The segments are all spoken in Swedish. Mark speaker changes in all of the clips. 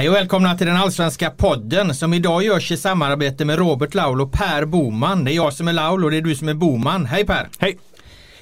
Speaker 1: Hej och välkomna till den allsvenska podden som idag görs i samarbete med Robert Laul och Per Boman. Det är jag som är Laul och det är du som är Boman. Hej Per!
Speaker 2: Hej!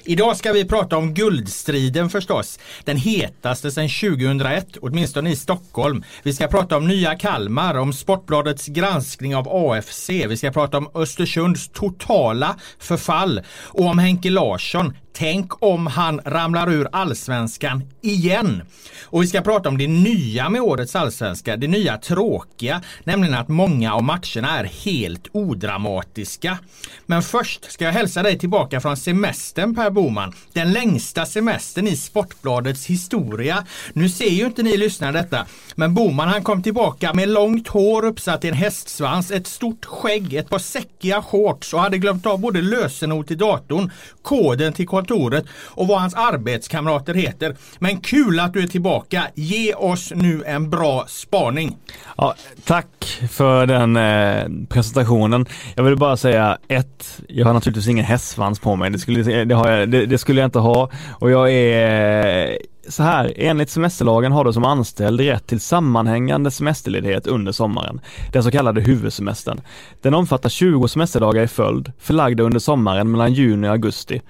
Speaker 1: Idag ska vi prata om guldstriden förstås. Den hetaste sedan 2001, åtminstone i Stockholm. Vi ska prata om nya Kalmar, om Sportbladets granskning av AFC. Vi ska prata om Östersunds totala förfall och om Henke Larsson, Tänk om han ramlar ur allsvenskan igen. Och vi ska prata om det nya med årets allsvenska, det nya tråkiga, nämligen att många av matcherna är helt odramatiska. Men först ska jag hälsa dig tillbaka från semestern Per Boman. Den längsta semestern i Sportbladets historia. Nu ser ju inte ni lyssnare detta, men Boman han kom tillbaka med långt hår uppsatt i en hästsvans, ett stort skägg, ett par säckiga shorts och hade glömt av både lösenord till datorn, koden till kontoret och vad hans arbetskamrater heter. Men kul att du är tillbaka. Ge oss nu en bra spaning.
Speaker 2: Ja, tack för den eh, presentationen. Jag vill bara säga ett, jag har naturligtvis ingen hästsvans på mig. Det skulle, det, har jag, det, det skulle jag inte ha och jag är eh, så här, enligt semesterlagen har du som anställd rätt till sammanhängande semesterledighet under sommaren, den så kallade huvudsemestern. Den omfattar 20 semesterdagar i följd, förlagda under sommaren mellan juni och augusti.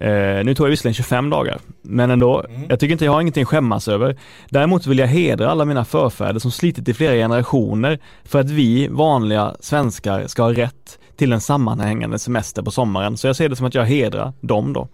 Speaker 2: Eh, nu tog jag visserligen 25 dagar, men ändå, mm. jag tycker inte jag har ingenting att skämmas över. Däremot vill jag hedra alla mina förfäder som slitit i flera generationer för att vi vanliga svenskar ska ha rätt till en sammanhängande semester på sommaren. Så jag ser det som att jag hedrar dem då.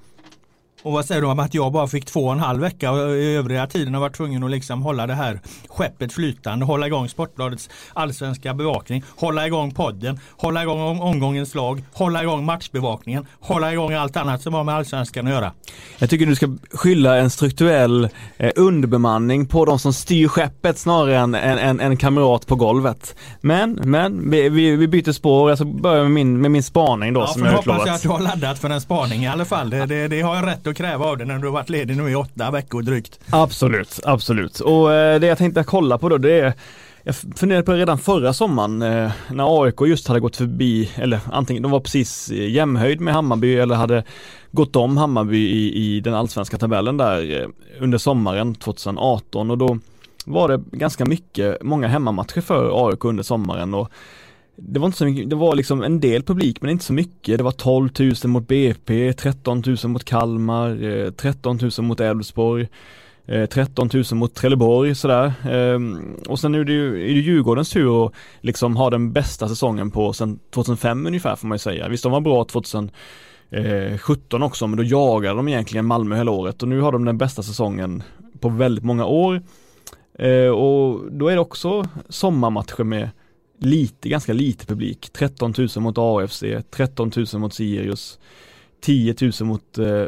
Speaker 1: Och vad säger du om att jag bara fick två och en halv vecka och i övriga tiden har varit tvungen att liksom hålla det här skeppet flytande, hålla igång Sportbladets allsvenska bevakning, hålla igång podden, hålla igång omgångens lag, hålla igång matchbevakningen, hålla igång allt annat som har med allsvenskan att göra.
Speaker 2: Jag tycker du ska skylla en strukturell eh, underbemanning på de som styr skeppet snarare än en, en, en kamrat på golvet. Men, men vi, vi byter spår, jag ska börja med min, med min spaning då
Speaker 1: ja,
Speaker 2: som jag utlovat.
Speaker 1: hoppas jag att du har laddat för en spaning i alla fall. Det, det, det har jag rätt att kräva av dig när du har varit ledig nu i åtta veckor drygt.
Speaker 2: Absolut, absolut. Och eh, det jag tänkte kolla på då det är jag funderade på det redan förra sommaren eh, när AIK just hade gått förbi, eller antingen de var precis eh, jämnhöjd med Hammarby eller hade gått om Hammarby i, i den allsvenska tabellen där under sommaren 2018 och då var det ganska mycket, många hemmamatcher för AIK under sommaren och det var inte så mycket, det var liksom en del publik men inte så mycket. Det var 12 000 mot BP, 13 000 mot Kalmar, eh, 13 000 mot Elfsborg, eh, 13 000 mot Trelleborg sådär. Ehm, och sen är det ju är det Djurgårdens tur att liksom ha den bästa säsongen på sen 2005 ungefär får man ju säga. Visst de var bra 2017 eh, också men då jagade de egentligen Malmö hela året och nu har de den bästa säsongen på väldigt många år. Och då är det också sommarmatcher med lite, ganska lite publik. 13 000 mot AFC, 13 000 mot Sirius, 10 000 mot eh,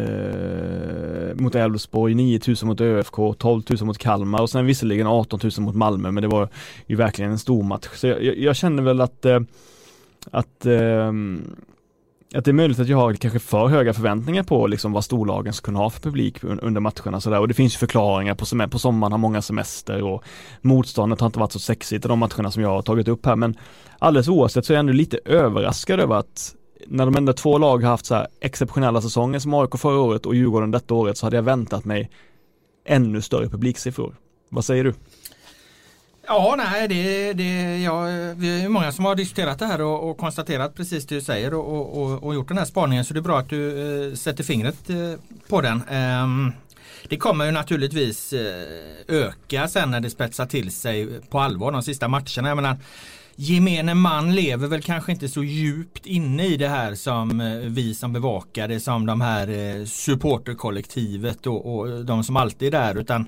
Speaker 2: eh, mot Elfsborg, 9 000 mot ÖFK, 12 000 mot Kalmar och sen visserligen 18 000 mot Malmö men det var ju verkligen en stor match. Så jag, jag, jag känner väl att, eh, att eh, att det är möjligt att jag har kanske för höga förväntningar på liksom vad storlagen ska kunna ha för publik under matcherna sådär och det finns ju förklaringar på, sem- på sommaren har många semester och motståndet har inte varit så sexigt i de matcherna som jag har tagit upp här men alldeles oavsett så är jag ändå lite överraskad över att när de enda två lag har haft så här exceptionella säsonger som AIK förra året och Djurgården detta året så hade jag väntat mig ännu större publiksiffror. Vad säger du?
Speaker 1: Ja, nej, det, det, ja, vi är många som har diskuterat det här och, och konstaterat precis det du säger och, och, och, gjort den här spaningen så det är bra att du eh, sätter fingret eh, på den. Eh, det kommer ju naturligtvis eh, öka sen när det spetsar till sig på allvar de sista matcherna. Jag menar, gemene man lever väl kanske inte så djupt inne i det här som eh, vi som bevakar det som de här eh, supporterkollektivet och, och de som alltid är där utan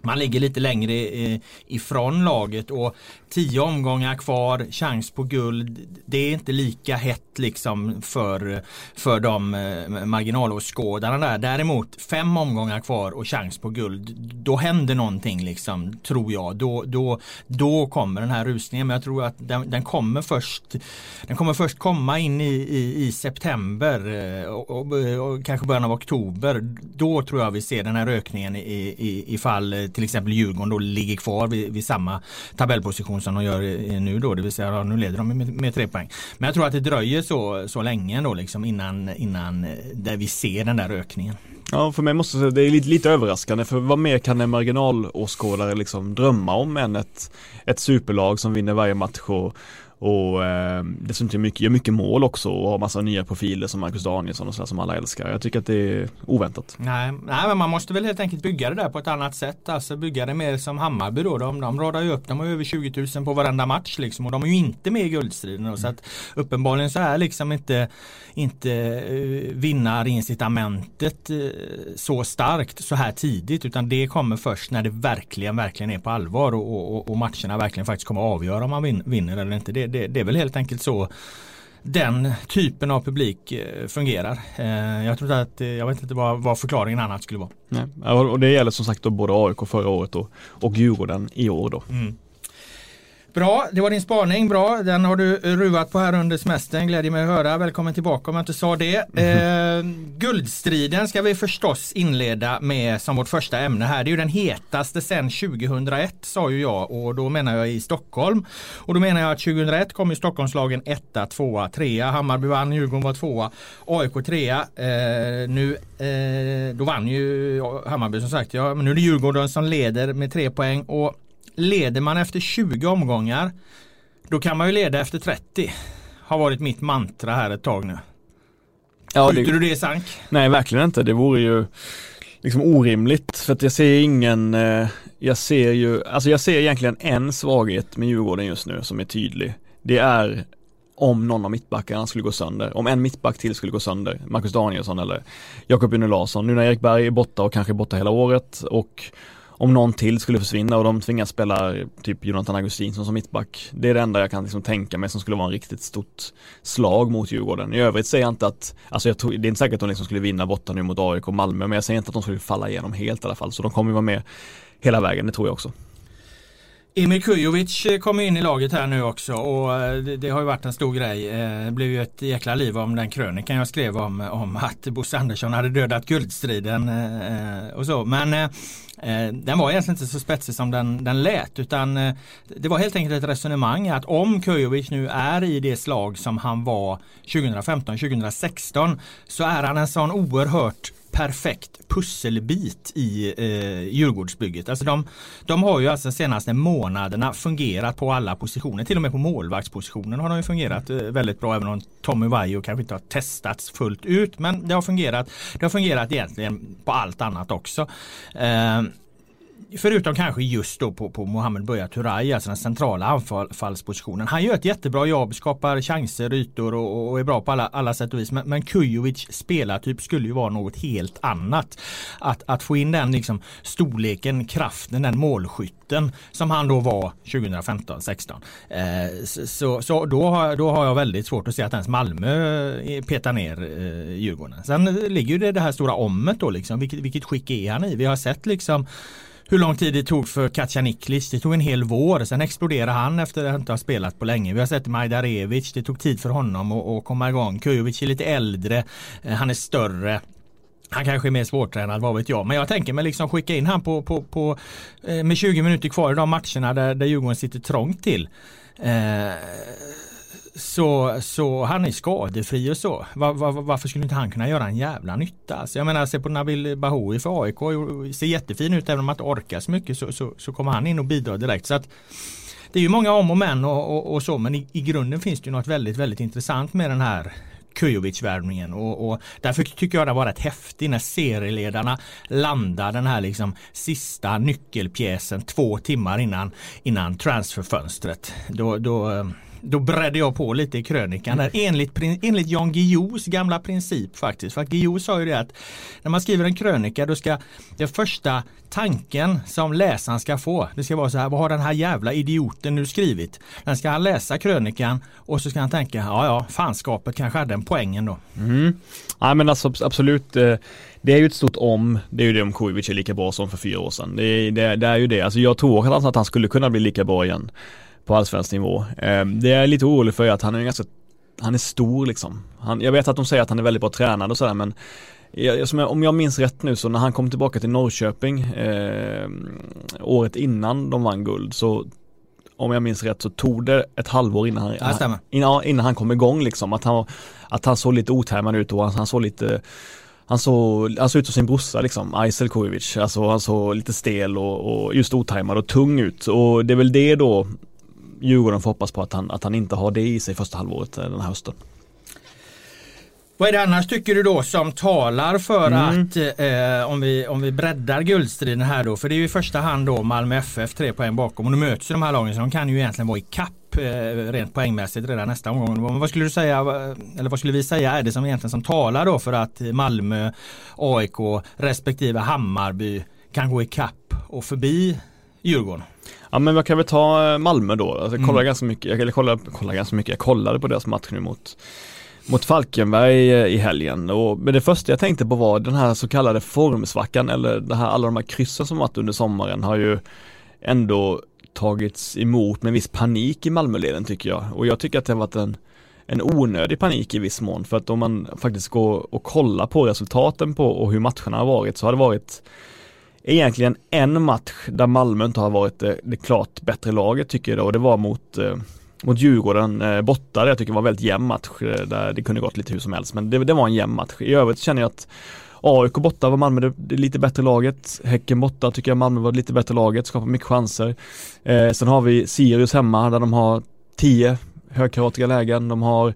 Speaker 1: man ligger lite längre eh, ifrån laget och tio omgångar kvar, chans på guld. Det är inte lika hett liksom för, för de eh, marginalåskådarna där. Däremot fem omgångar kvar och chans på guld. Då händer någonting liksom, tror jag. Då, då, då kommer den här rusningen. Men jag tror att den, den kommer först Den kommer först komma in i, i, i september eh, och, och, och, kanske början av oktober. Då tror jag vi ser den här ökningen i, i, ifall Eh, till exempel Djurgården då ligger kvar vid, vid samma tabellposition som de gör eh, nu då. Det vill säga nu leder de med, med tre poäng. Men jag tror att det dröjer så, så länge då liksom innan, innan eh, där vi ser den där ökningen.
Speaker 2: Ja, för mig måste jag säga det är lite, lite överraskande för vad mer kan en marginalåskådare liksom drömma om än ett, ett superlag som vinner varje match och, och eh, dessutom mycket, gör mycket mål också och har massa nya profiler som Marcus Danielsson och sådär som alla älskar. Jag tycker att det är oväntat.
Speaker 1: Nej, nej, men man måste väl helt enkelt bygga det där på ett annat sätt. Alltså bygga det mer som Hammarby då. De, de radar ju upp, de har över 20 000 på varenda match liksom och de är ju inte med i guldstriden. Mm. Så att uppenbarligen så är liksom inte, inte uh, vinnarincitamentet uh, så starkt så här tidigt utan det kommer först när det verkligen, verkligen är på allvar och, och, och matcherna verkligen faktiskt kommer att avgöra om man vinner eller inte. Det, det, det är väl helt enkelt så den typen av publik eh, fungerar. Eh, jag tror att, eh, jag vet inte vad, vad förklaringen annat skulle vara.
Speaker 2: Nej. Och det gäller som sagt då både AIK förra året och, och Djurgården i år då. Mm.
Speaker 1: Bra, det var din spaning. Bra, den har du ruvat på här under semestern. Glädjer mig att höra. Välkommen tillbaka om jag inte sa det. Eh, guldstriden ska vi förstås inleda med som vårt första ämne här. Det är ju den hetaste sedan 2001 sa ju jag och då menar jag i Stockholm. Och då menar jag att 2001 kom ju Stockholmslagen etta, tvåa, trea. Hammarby vann, Djurgården var tvåa, AIK trea. Eh, nu, eh, då vann ju Hammarby som sagt. Ja, men nu är det Djurgården som leder med tre poäng och Leder man efter 20 omgångar då kan man ju leda efter 30. Har varit mitt mantra här ett tag nu. Ja, Skjuter det... du det Sank?
Speaker 2: Nej, verkligen inte. Det vore ju liksom orimligt för att jag ser ingen, eh, jag ser ju, alltså jag ser egentligen en svaghet med Djurgården just nu som är tydlig. Det är om någon av mittbackarna skulle gå sönder, om en mittback till skulle gå sönder, Marcus Danielsson eller Jakob Une Larsson, nu när Erik Berg är borta och kanske är borta hela året och om någon till skulle försvinna och de tvingas spela typ Jonathan Augustinsson som mittback. Det är det enda jag kan liksom tänka mig som skulle vara en riktigt stort slag mot Djurgården. I övrigt säger jag inte att, alltså jag tror, det är inte säkert att de liksom skulle vinna borta nu mot AIK och Malmö, men jag säger inte att de skulle falla igenom helt i alla fall. Så de kommer ju vara med hela vägen, det tror jag också.
Speaker 1: Emil Kujovic eh, kommer in i laget här nu också och eh, det, det, har ju varit en stor grej. Eh, det blev ju ett jäkla liv om den krönikan jag skrev om, om att Bosse Andersson hade dödat guldstriden och så. Men Eh, den var egentligen inte så spetsig som den, den lät utan eh, det var helt enkelt ett resonemang att om Kujovic nu är i det slag som han var 2015-2016 så är han en sån oerhört perfekt pusselbit i eh, Djurgårdsbygget. Alltså de, de har ju alltså de senaste månaderna fungerat på alla positioner. Till och med på målvaktspositionen har de ju fungerat eh, väldigt bra. Även om Tommy Vaiho kanske inte har testats fullt ut. Men det har fungerat. Det har fungerat egentligen på allt annat också. Eh, Förutom kanske just då på, på Mohamed Buya Turay, alltså den centrala anfallspositionen. Han gör ett jättebra jobb, skapar chanser, ytor och, och är bra på alla, alla sätt och vis. Men, men Kujovic spelartyp skulle ju vara något helt annat. Att, att få in den liksom storleken, kraften, den målskytten som han då var 2015-16. Eh, så så då, har, då har jag väldigt svårt att se att ens Malmö eh, petar ner eh, Djurgården. Sen ligger ju det, det här stora ommet då liksom. Vilket, vilket skick är han i? Vi har sett liksom hur lång tid det tog för Katja Niklis, Det tog en hel vår. Sen exploderade han efter att inte ha spelat på länge. Vi har sett Majdarevic. Det tog tid för honom att, att komma igång. Kujovic är lite äldre. Eh, han är större. Han kanske är mer svårtränad, vad vet jag. Men jag tänker mig liksom skicka in han på, på, på eh, med 20 minuter kvar i de matcherna där, där Djurgården sitter trångt till. Eh, så, så han är skadefri och så. Var, var, varför skulle inte han kunna göra en jävla nytta? Alltså jag menar, se på Nabil Bahoui för AIK. Ser jättefin ut även om han inte orkar så mycket så, så, så kommer han in och bidrar direkt. Så att det är ju många om och men och, och, och så men i, i, grunden finns det ju något väldigt, väldigt intressant med den här Kujovic-värvningen och, och, därför tycker jag det var rätt häftigt när serieledarna landar den här liksom sista nyckelpjäsen två timmar innan, innan transferfönstret. Då, då eh, då bredde jag på lite i krönikan där enligt, enligt Jan Guillous gamla princip faktiskt. För att Guillou sa ju det att när man skriver en krönika då ska den första tanken som läsaren ska få det ska vara så här, vad har den här jävla idioten nu skrivit? Den ska han läsa krönikan och så ska han tänka, ja ja, fanskapet kanske hade en poängen då.
Speaker 2: Mm. Ja men alltså absolut eh, det är ju ett stort om, det är ju det om Kujovic är lika bra som för fyra år sedan. Det, det, det är ju det, alltså jag tror att han skulle kunna bli lika bra igen på allsvensk nivå. Eh, det jag är lite orolig för är att han är ganska, han är stor liksom. Han, jag vet att de säger att han är väldigt bra tränad och sådär men jag, jag, om jag minns rätt nu så när han kom tillbaka till Norrköping eh, året innan de vann guld så om jag minns rätt så tog det ett halvår innan han,
Speaker 1: ja,
Speaker 2: innan, innan han kom igång liksom. Att han, att han såg lite otajmad ut och han, han såg lite han såg, han såg ut som sin brorsa liksom, Aysel Kujovic. Alltså han såg lite stel och, och just otajmad och tung ut. Och det är väl det då Djurgården får hoppas på att han, att han inte har det i sig första halvåret eh, den här hösten.
Speaker 1: Vad är det annars tycker du då som talar för mm. att eh, om, vi, om vi breddar guldstriden här då för det är ju i första hand då Malmö FF tre poäng bakom och nu möts de här lagen så de kan ju egentligen vara i kapp eh, rent poängmässigt redan nästa omgång. Vad skulle du säga eller vad skulle vi säga är det som egentligen som talar då för att Malmö, AIK respektive Hammarby kan gå i kapp och förbi Djurgården?
Speaker 2: Ja men jag kan väl ta Malmö då. Alltså, jag kollade mm. ganska mycket, jag kollade, kollade ganska mycket, jag kollade på deras match nu mot mot Falkenberg eh, i helgen. Och, men det första jag tänkte på var den här så kallade formsvackan eller det här, alla de här kryssen som varit under sommaren har ju ändå tagits emot med viss panik i Malmöleden tycker jag. Och jag tycker att det har varit en, en onödig panik i viss mån. För att om man faktiskt går och kollar på resultaten på och hur matcherna har varit så har det varit egentligen en match där Malmö inte har varit det, det klart bättre laget tycker jag då. Och det var mot eh, mot Djurgården eh, borta, jag tycker var väldigt jämn match eh, där det kunde gått lite hur som helst men det, det var en jämn match. I övrigt känner jag att AIK borta var Malmö det, det lite bättre laget. Häcken borta tycker jag Malmö var lite bättre laget, skapar mycket chanser. Eh, sen har vi Sirius hemma där de har 10 högkaratiga lägen. De har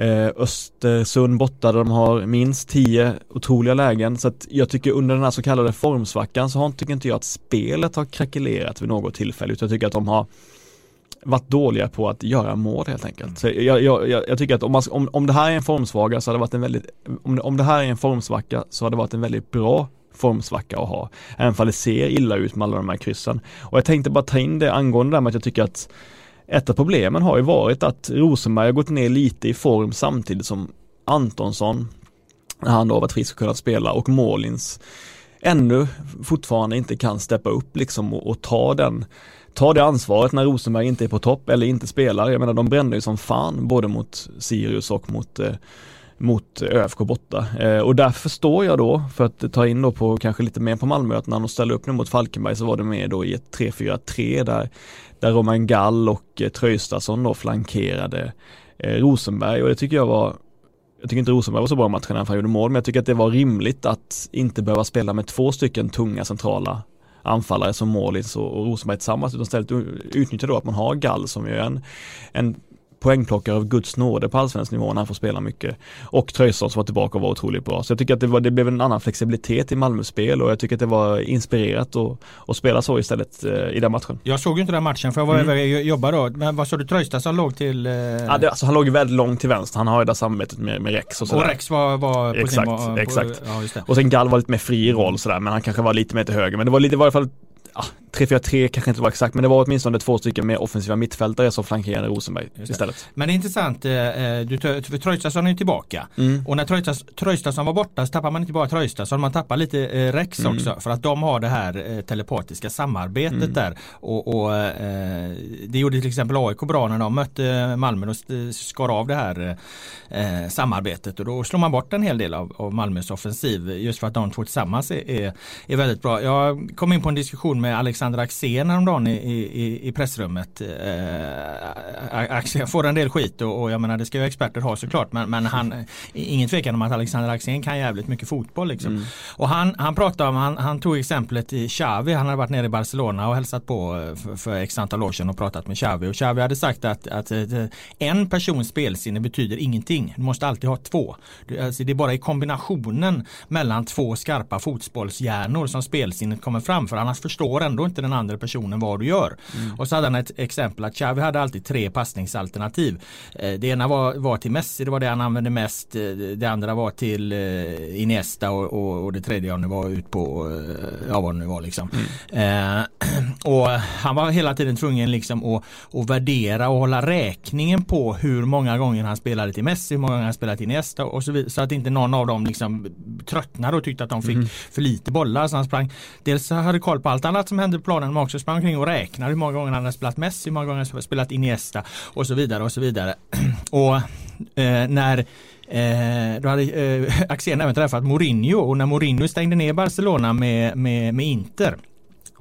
Speaker 2: eh, Östersund borta där de har minst 10 otroliga lägen. Så att jag tycker under den här så kallade formsvackan så har, tycker inte jag att spelet har krackelerat vid något tillfälle utan jag tycker att de har varit dåliga på att göra mål helt enkelt. Så jag, jag, jag, jag tycker att om, man, om, om det här är en formsvaga så hade det varit en väldigt, om, om det här är en formsvacka så hade det varit en väldigt bra formsvacka att ha. Även om det ser illa ut med alla de här kryssen. Och jag tänkte bara ta in det angående det med att jag tycker att ett av problemen har ju varit att Rosenberg har gått ner lite i form samtidigt som Antonsson, när han då varit frisk och kunnat spela och Målins ännu fortfarande inte kan steppa upp liksom och, och ta den ta det ansvaret när Rosenberg inte är på topp eller inte spelar. Jag menar de brände ju som fan både mot Sirius och mot eh, mot ÖFK borta. Eh, och därför förstår jag då, för att ta in då på kanske lite mer på Malmö, att när de ställde upp nu mot Falkenberg så var det med då i ett 3-4-3 där, där Roman Gall och eh, Tröjstason då flankerade eh, Rosenberg och det tycker jag var jag tycker inte Rosenberg var så bra i matchen när han gjorde mål, men jag tycker att det var rimligt att inte behöva spela med två stycken tunga centrala anfallare som Målis och, och Rosenberg tillsammans utan istället utnyttja då att man har Gall som ju är en, en poängplockare av Guds nåde på allsvensk nivå när han får spela mycket. Och Tröjsson som var tillbaka och var otroligt bra. Så jag tycker att det, var, det blev en annan flexibilitet i Malmös spel och jag tycker att det var inspirerat att spela så istället eh, i den matchen.
Speaker 1: Jag såg ju inte den matchen för jag var mm. över jobba då. Men vad sa du, Tröjstad låg till? Eh...
Speaker 2: Ja, det, alltså, han låg väldigt långt till vänster. Han har ju det samarbetet med, med Rex och sådär.
Speaker 1: Och Rex var, var
Speaker 2: på Exakt, sin, på, exakt. Ja, och sen Gall var lite mer fri i roll sådär men han kanske var lite mer till höger. Men det var lite, var i alla fall ja, 3-4-3 kanske inte var exakt men det var åtminstone två stycken mer offensiva mittfältare som flankerade Rosenberg istället.
Speaker 1: Men det är intressant, eh, eh, du, Traustason är tillbaka mm. och när Traustason var borta så tappar man inte bara Traustason, man tappar lite eh, Rex mm. också för att de har det här telepatiska samarbetet mm. där och, och det gjorde till exempel AIK bra när de mötte Malmö och skar av det här samarbetet och då slår man bort en hel del av, av Malmös offensiv just för att de två tillsammans är, är, är väldigt bra. Jag kom in på en diskussion med Alexander Axén häromdagen i, i, i pressrummet. Eh, Axén får en del skit och, och jag menar det ska ju experter ha såklart men, men han, ingen tvekan om att Alexander Axén kan jävligt mycket fotboll. Liksom. Mm. Och han, han pratade om, han, han tog exemplet i Xavi, han hade varit nere i Barcelona och hälsat på eh, för, för x antal år sedan och pratat med Xavi och Xavi hade sagt att, att, att eh, en persons spelsinne betyder ingenting. Du måste alltid ha två. Alltså det är bara i kombinationen mellan två skarpa fotbollshjärnor som spelsinnet kommer fram för annars förstår ändå inte den andra personen vad du gör. Mm. Och så hade han ett exempel att Xavi hade alltid tre passningsalternativ. Eh, det ena var, var till Messi, det var det han använde mest. Eh, det andra var till eh, Iniesta och, och, och det tredje var ut på, ja vad det nu var liksom. Mm. och han var hela tiden tvungen liksom att, att värdera och hålla räkningen på hur många gånger han spelade till Messi, hur många gånger han spelade till Iniesta och så vidare. Så att inte någon av dem liksom tröttnade och tyckte att de fick mm. för lite bollar. Så han sprang, dels hade koll på allt annat som hände på planen men också sprang omkring och räknade hur många gånger han hade spelat Messi, hur många gånger han hade spelat Iniesta och så vidare och så vidare. och eh, när Eh, då hade eh, Axén även träffat Mourinho och när Mourinho stängde ner Barcelona med, med, med Inter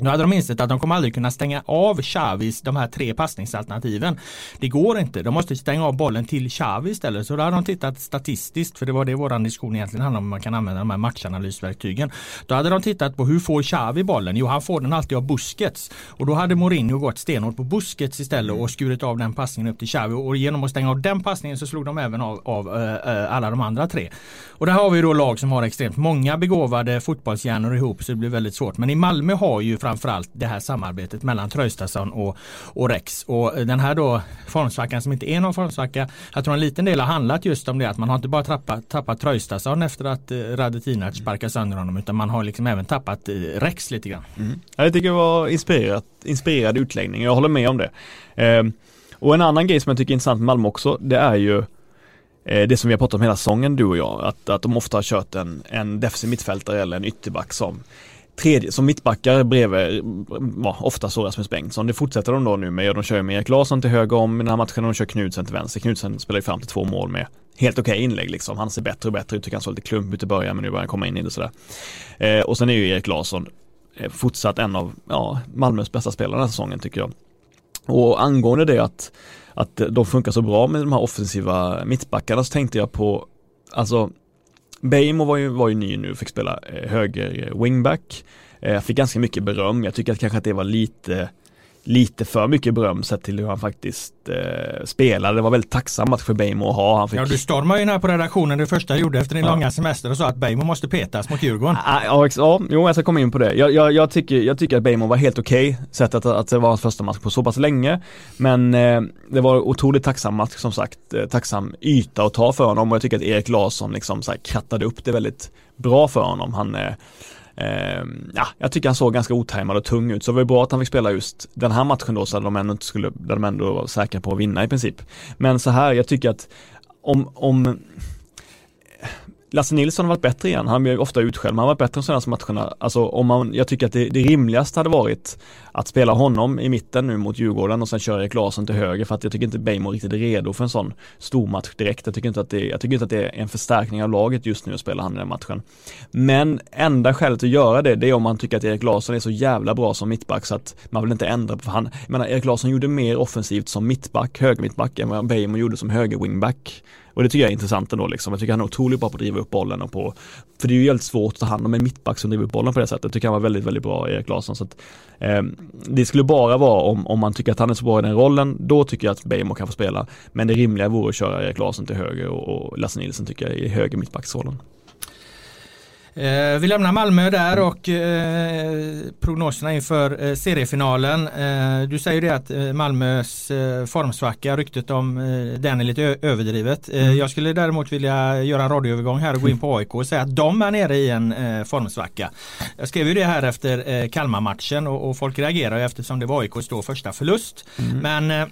Speaker 1: nu hade de insett att de kommer aldrig kunna stänga av Chavis de här tre passningsalternativen. Det går inte. De måste stänga av bollen till Xavi istället. Så då hade de tittat statistiskt, för det var det vår diskussion egentligen handlade om, man kan använda de här matchanalysverktygen. Då hade de tittat på hur får Xavi bollen? Jo, han får den alltid av Busquets. Och då hade Mourinho gått stenhårt på Busquets istället och skurit av den passningen upp till Xavi. Och genom att stänga av den passningen så slog de även av, av äh, alla de andra tre. Och där har vi då lag som har extremt många begåvade fotbollshjärnor ihop så det blir väldigt svårt. Men i Malmö har ju framförallt det här samarbetet mellan Tröjstason och, och Rex. Och eh, den här då formsvackan som inte är någon formsvacka. Jag tror en liten del har handlat just om det att man har inte bara tappat, tappat Tröjstason efter att eh, Radetinac sparkade sönder honom utan man har liksom även tappat eh, Rex lite grann.
Speaker 2: Mm. Jag tycker det var inspirerat, inspirerad utläggning. Jag håller med om det. Eh, och en annan grej som jag tycker är intressant med Malmö också, det är ju eh, det som vi har pratat om hela säsongen du och jag, att, att de ofta har kört en, en defensiv mittfältare eller en ytterback som tredje, som mittbackar bredvid, ja, ofta så Rasmus Bengtsson. Det fortsätter de då nu med. De kör ju med Erik Larsson till höger om i den här matchen och de kör Knudsen till vänster. Knudsen spelar ju fram till två mål med helt okej okay inlägg liksom. Han ser bättre och bättre ut, tycker han såg lite klump ut i början men nu börjar han komma in i det sådär. Eh, och sen är ju Erik Larsson eh, fortsatt en av ja, Malmös bästa spelare den här säsongen tycker jag. Och angående det att, att de funkar så bra med de här offensiva mittbackarna så tänkte jag på, alltså Beijmo var ju, var ju ny nu, fick spela eh, höger eh, wingback. Eh, fick ganska mycket beröm. Jag tycker att kanske att det var lite lite för mycket beröm sett till hur han faktiskt eh, spelade. Det var väldigt tacksam match för Beijmo att ha.
Speaker 1: Fick... Ja du stormade ju här på redaktionen det första jag gjorde efter din ja. långa semester och sa att Beijmo måste petas mot Djurgården.
Speaker 2: Ja, ja, ja jo jag ska komma in på det. Jag, jag, jag tycker, jag tycker att Beijmo var helt okej okay, sett att, att det var hans första match på så pass länge. Men eh, det var otroligt tacksam match som sagt. Eh, tacksam yta att ta för honom och jag tycker att Erik Larsson liksom så här krattade upp det väldigt bra för honom. Han eh, Eh, ja, jag tycker han såg ganska otajmad och tung ut, så det var ju bra att han fick spela just den här matchen då, så att de ändå inte skulle, där de ändå var säkra på att vinna i princip. Men så här, jag tycker att om, om Lasse Nilsson har varit bättre igen, han blir ofta utskälld, men han har varit bättre de senaste matcherna. Alltså om man, jag tycker att det, det rimligaste hade varit att spela honom i mitten nu mot Djurgården och sen köra Erik Larsson till höger för att jag tycker inte Bejmo riktigt är redo för en sån stor match direkt. Jag tycker inte att det, jag tycker inte att det är en förstärkning av laget just nu att spela han i den matchen. Men enda skälet att göra det, det är om man tycker att Erik Larsson är så jävla bra som mittback så att man vill inte ändra på han. Jag menar, Erik Larsson gjorde mer offensivt som mittback, högermittback än vad Bejmo gjorde som höger wingback. Och det tycker jag är intressant ändå liksom. Jag tycker han är otroligt bra på att driva upp bollen och på För det är ju helt svårt att ta hand om en mittback som driver upp bollen på det sättet. Jag tycker han var väldigt, väldigt bra, Erik Larsson. Så att, eh, det skulle bara vara om, om man tycker att han är så bra i den rollen, då tycker jag att Bejmo kan få spela. Men det rimliga vore att köra Erik Larsson till höger och, och Lasse Nilsson tycker jag i höger mittbacksrollen.
Speaker 1: Eh, vi lämnar Malmö där och eh, prognoserna inför eh, seriefinalen. Eh, du säger det att eh, Malmös eh, formsvacka, ryktet om den är lite överdrivet. Mm. Jag skulle däremot vilja göra en radioövergång här och gå in på AIK och säga att de är nere i en formsvacka. Jag skrev ju det här efter Kalmar-matchen och, och folk reagerar eftersom det var AIKs då första förlust. Mm. Men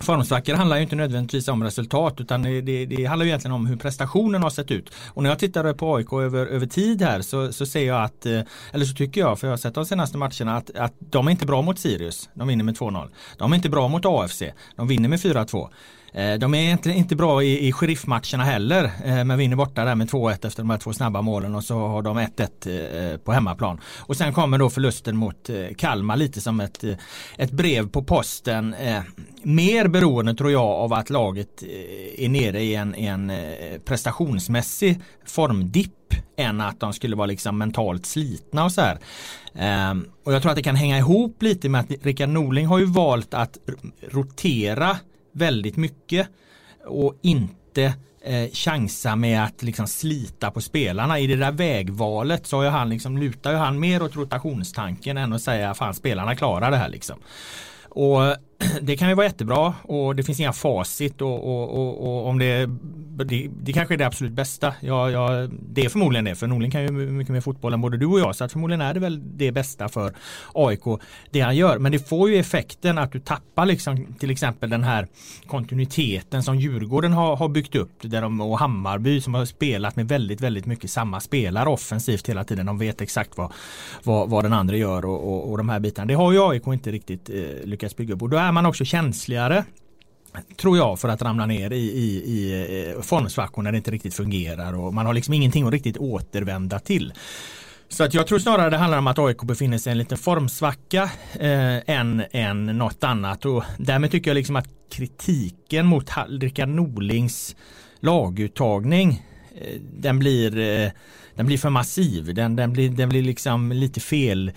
Speaker 1: Formsvackor handlar ju inte nödvändigtvis om resultat utan det, det, det, handlar ju egentligen om hur prestationen har sett ut. Och när jag tittar på AIK över, över tid här så, så ser jag att, eh, eller så tycker jag, för jag har sett de senaste matcherna, att, att de är inte bra mot Sirius. De vinner med 2-0. De är inte bra mot AFC. De vinner med 4-2. Eh, de är egentligen inte bra i, i sheriffmatcherna heller eh, men vinner borta där med 2-1 efter de här två snabba målen och så har de 1-1 eh, på hemmaplan. Och sen kommer då förlusten mot Kalmar lite som ett, ett brev på posten. Mer beroende tror jag av att laget är nere i en, en prestationsmässig formdipp än att de skulle vara liksom mentalt slitna och så här. Ehm, och jag tror att det kan hänga ihop lite med att Rickard Norling har ju valt att rotera väldigt mycket och inte eh, chansa med att liksom slita på spelarna. I det där vägvalet så har han liksom, lutar ju han mer åt rotationstanken än att säga fan spelarna klarar det här liksom. Och det kan ju vara jättebra och det finns inga facit och, och, och, och om det det, det kanske är det absolut bästa. Ja, ja, det är förmodligen det, för Norling kan ju mycket mer fotboll än både du och jag, så att förmodligen är det väl det bästa för AIK, det han gör. Men det får ju effekten att du tappar liksom till exempel den här kontinuiteten som Djurgården har, har byggt upp, där de, och Hammarby som har spelat med väldigt, väldigt mycket samma spelare offensivt hela tiden. De vet exakt vad, vad, vad den andra gör och, och, och de här bitarna. Det har ju AIK inte riktigt eh, lyckats bygga upp och då är man också känsligare tror jag för att ramla ner i, i, i eh, formsvackor när det inte riktigt fungerar och man har liksom ingenting att riktigt återvända till. Så att jag tror snarare det handlar om att AIK befinner sig i en liten formsvacka eh, än, än något annat och därmed tycker jag liksom att kritiken mot Rickard Norlings laguttagning eh, den blir eh, den blir för massiv. Den, den, blir, den blir liksom lite fel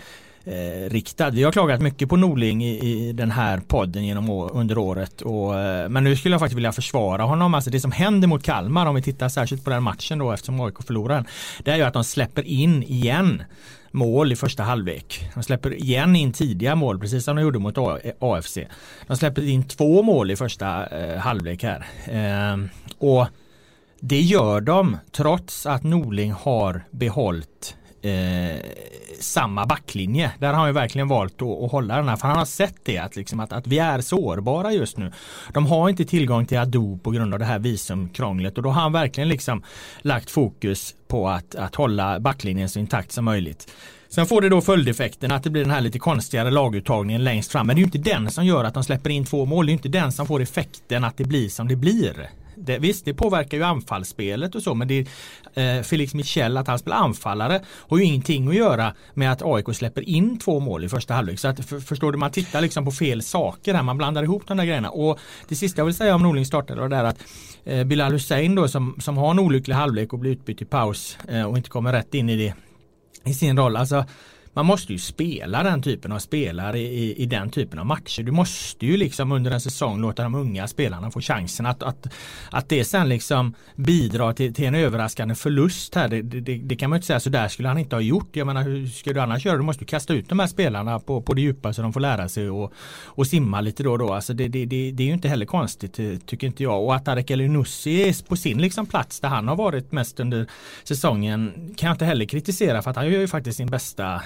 Speaker 1: eh, riktad. Vi har klagat mycket på Norling i, i den här podden genom år, under året. Och, eh, men nu skulle jag faktiskt vilja försvara honom. Alltså det som händer mot Kalmar om vi tittar särskilt på den matchen då eftersom AIK förlorar den. Det är ju att de släpper in igen mål i första halvlek. De släpper igen in tidiga mål precis som de gjorde mot AFC. De släpper in två mål i första eh, halvlek här. Eh, och det gör de trots att Norling har behållit eh, samma backlinje. Där har han ju verkligen valt att, att hålla den här. För han har sett det att, liksom att, att vi är sårbara just nu. De har inte tillgång till Ado på grund av det här visumkrånglet och då har han verkligen liksom lagt fokus på att, att hålla backlinjen så intakt som möjligt. Sen får det då följdeffekten att det blir den här lite konstigare laguttagningen längst fram. Men det är ju inte den som gör att de släpper in två mål. Det är inte den som får effekten att det blir som det blir det, visst, det påverkar ju anfallsspelet och så men det är eh, Felix Michel att han spelar anfallare har ju ingenting att göra med att AIK släpper in två mål i första halvlek. Så att för, förstår du, man tittar liksom på fel saker här, man blandar ihop de där grejerna. Och det sista jag vill säga om Norling startade var det att eh, Bilal Hussein då som, som har en olycklig halvlek och blir utbytt i paus eh, och inte kommer rätt in i det i sin roll. Alltså man måste ju spela den typen av spelare i, i den typen av matcher. Du måste ju liksom under en säsong låta de unga spelarna få chansen att, att, att det sen liksom bidrar till, till en överraskande förlust här. Det, det, det, kan man inte säga så där skulle han inte ha gjort. Jag menar hur ska du annars göra? Du måste kasta ut de här spelarna på, på det djupa så de får lära sig och, och simma lite då och då. Alltså det, det, det, det är ju inte heller konstigt eh, tycker inte jag. Och att Arek Elinussi är på sin liksom plats där han har varit mest under säsongen kan jag inte heller kritisera för att han gör ju faktiskt sin bästa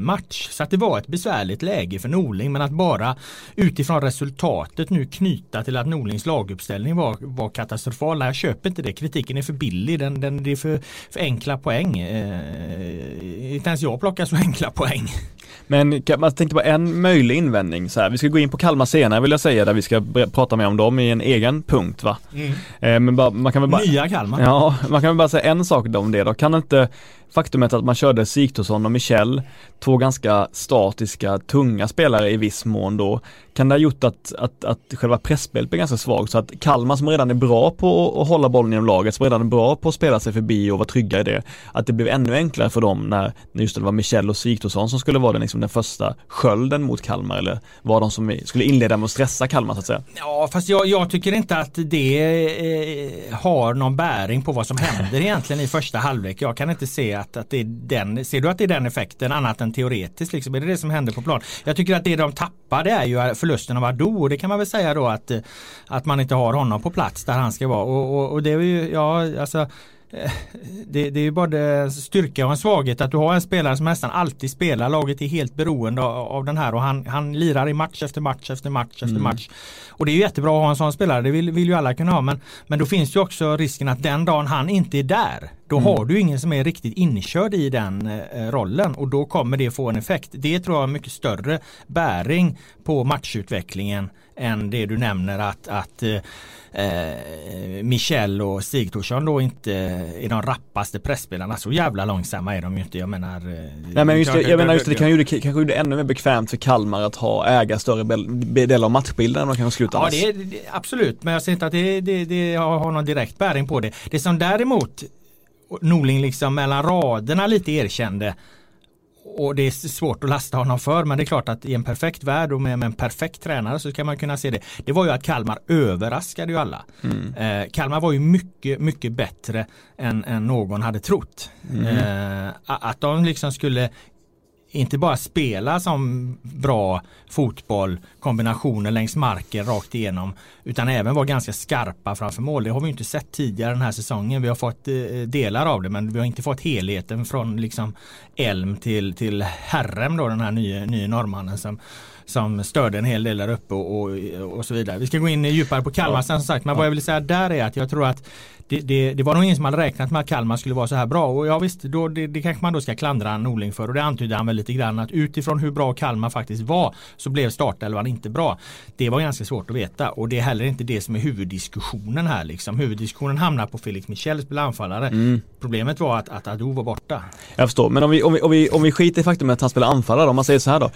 Speaker 1: match. Så att det var ett besvärligt läge för Norling men att bara utifrån resultatet nu knyta till att Norlings laguppställning var, var katastrofal. Jag köper inte det. Kritiken är för billig. Den, den, det är för, för enkla poäng. Eh, inte ens jag plockar så enkla poäng.
Speaker 2: Men man tänkte på en möjlig invändning så här. Vi ska gå in på Kalmar senare vill jag säga där vi ska prata mer om dem i en egen punkt va. Mm. Eh, men bara, man kan väl bara,
Speaker 1: Nya Kalmar.
Speaker 2: Ja, man kan väl bara säga en sak om det då. Kan inte faktumet att man körde Sigthorsson och Michel, två ganska statiska, tunga spelare i viss mån då, kan det ha gjort att, att, att själva pressspelet blir ganska svagt så att Kalmar som redan är bra på att hålla bollen inom laget, som redan är bra på att spela sig förbi och vara trygga i det, att det blev ännu enklare för dem när, när just det var Michel och Sigthorsson som skulle vara den, liksom, den första skölden mot Kalmar eller var de som skulle inleda med att stressa Kalmar så att säga.
Speaker 1: Ja fast jag, jag tycker inte att det eh, har någon bäring på vad som händer egentligen i första halvlek. Jag kan inte se att, att det är den, ser du att det är den effekten annat än teoretiskt liksom? Är det det som händer på plan? Jag tycker att det de tappar det är ju förlusten av Ado och det kan man väl säga då att, att man inte har honom på plats där han ska vara och, och, och det är ju, ja alltså det, det är ju både styrka och en svaghet att du har en spelare som nästan alltid spelar. Laget är helt beroende av, av den här och han, han lirar i match efter match efter match efter mm. match. Och det är jättebra att ha en sån spelare, det vill, vill ju alla kunna ha. Men, men då finns ju också risken att den dagen han inte är där, då mm. har du ingen som är riktigt inkörd i den eh, rollen och då kommer det få en effekt. Det tror jag har mycket större bäring på matchutvecklingen än det du nämner att, att eh, eh, Michel och Stig Thorsson då inte är de rappaste pressspelarna. Så jävla långsamma är de ju inte. Jag menar eh,
Speaker 2: Nej men just det, jag menar just det, det kan ju kanske gjorde det ännu mer bekvämt för Kalmar att ha äga större del av matchbilden än de kan sluta
Speaker 1: Ja det, det, absolut men jag ser inte att det, det, det har någon direkt bäring på det. Det som däremot Norling liksom mellan raderna lite erkände och det är svårt att lasta honom för men det är klart att i en perfekt värld och med, en perfekt tränare så ska man kunna se det. Det var ju att Kalmar överraskade ju alla. Mm. Eh, Kalmar var ju mycket, mycket bättre än, än någon hade trott. Mm. Eh, att de liksom skulle inte bara spela som bra fotboll, kombinationer längs marken rakt igenom, utan även vara ganska skarpa framför mål. Det har vi inte sett tidigare den här säsongen. Vi har fått eh, delar av det, men vi har inte fått helheten från liksom Elm till, till Herrem då, den här nya, nya norrmannen som som störde en hel del där uppe och, och, och så vidare. Vi ska gå in djupare på Kalmar ja. som sagt. Men vad jag vill säga där är att jag tror att det, det, det, var nog ingen som hade räknat med att Kalmar skulle vara så här bra. Och ja visst, då, det, det kanske man då ska klandra Norling för. Och det antydde han väl lite grann att utifrån hur bra Kalmar faktiskt var så blev startelvan inte bra. Det var ganska svårt att veta och det är heller inte det som är huvuddiskussionen här. Liksom. Huvuddiskussionen hamnar på Felix Michels anfallare. Mm. Problemet var att, att Ado var borta.
Speaker 2: Jag förstår, men om vi, om vi, om vi, om vi skiter i faktumet att han spelar anfallare, om man säger så här då.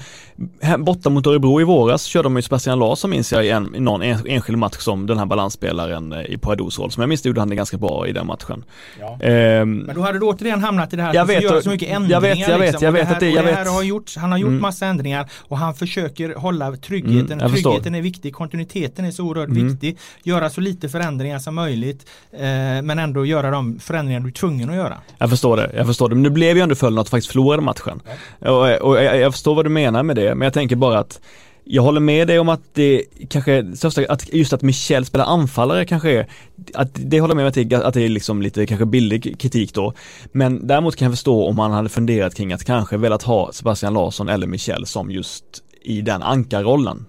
Speaker 2: Borta mot Örebro i våras körde de ju Sebastian Larsson minns jag i, en, i någon enskild match som den här balansspelaren eh, i Ados roll. Som jag minns det gjorde han ganska bra i den matchen.
Speaker 1: Ja. Ehm, men då hade du återigen hamnat i det här
Speaker 2: jag vet, göra så mycket ändringar. Jag vet, jag vet, liksom. jag vet att det, jag vet.
Speaker 1: Har gjort, han har gjort mm. massa ändringar och han försöker hålla tryggheten. Mm, tryggheten är viktig, kontinuiteten är så oerhört mm. viktig. Göra så lite förändringar som möjligt eh, men ändå göra de förändringar du är tvungen att göra.
Speaker 2: Jag förstår det, jag förstår det. Men nu blev ju ändå följden att faktiskt förlorade matchen. Ja. Och, och jag, jag förstår vad du menar med det, men jag tänker bara att jag håller med dig om att det kanske, att just att Michel spelar anfallare kanske är, att det håller med mig till att det är liksom lite kanske billig kritik då. Men däremot kan jag förstå om man hade funderat kring att kanske velat ha Sebastian Larsson eller Michel som just i den ankarrollen.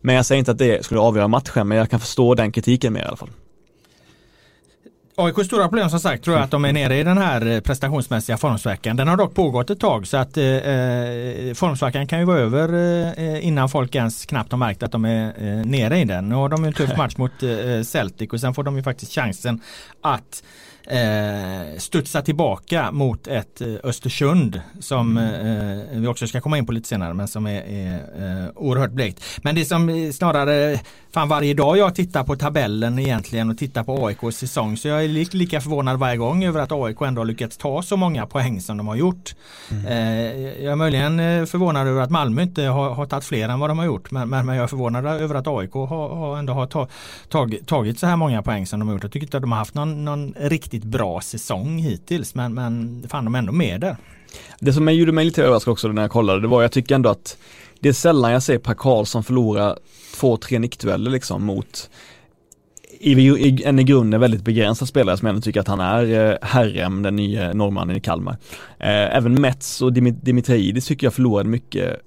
Speaker 2: Men jag säger inte att det skulle avgöra matchen, men jag kan förstå den kritiken mer i alla fall.
Speaker 1: AIKs stora problem som sagt tror jag att de är nere i den här eh, prestationsmässiga formsvackan. Den har dock pågått ett tag så att eh, eh formsvackan kan ju vara över eh, innan folk ens knappt har märkt att de är eh, nere i den. Nu har de en tuff match mot eh, Celtic och sen får de ju faktiskt chansen att eh, studsa tillbaka mot ett eh, Östersund som mm. eh, vi också ska komma in på lite senare men som är, är eh, oerhört blekt. Men det som snarare fan varje dag jag tittar på tabellen egentligen och tittar på AIKs säsong så jag är li lika förvånad varje gång över att AIK ändå har lyckats ta så många poäng som de har gjort. Mm. Eh, jag är möjligen eh, förvånad över att Malmö inte har, har tagit fler än vad de har gjort men, men, men jag är förvånad över att AIK har, har ändå har ta, tag, tagit så här många poäng som de har gjort. Jag tycker inte att de har haft någon, någon riktigt bra säsong hittills men, men fan de är ändå med där.
Speaker 2: Det som gjorde mig lite överraskad också när jag kollade det var jag tycker ändå att det är sällan jag ser Per Karlsson förlora två, tre nickdueller liksom mot i, en i grunden väldigt begränsad spelare som jag ändå tycker att han är eh, Herrem, den nya norrmannen i Kalmar. Eh, även Mets och Dimitriidis tycker jag förlorade mycket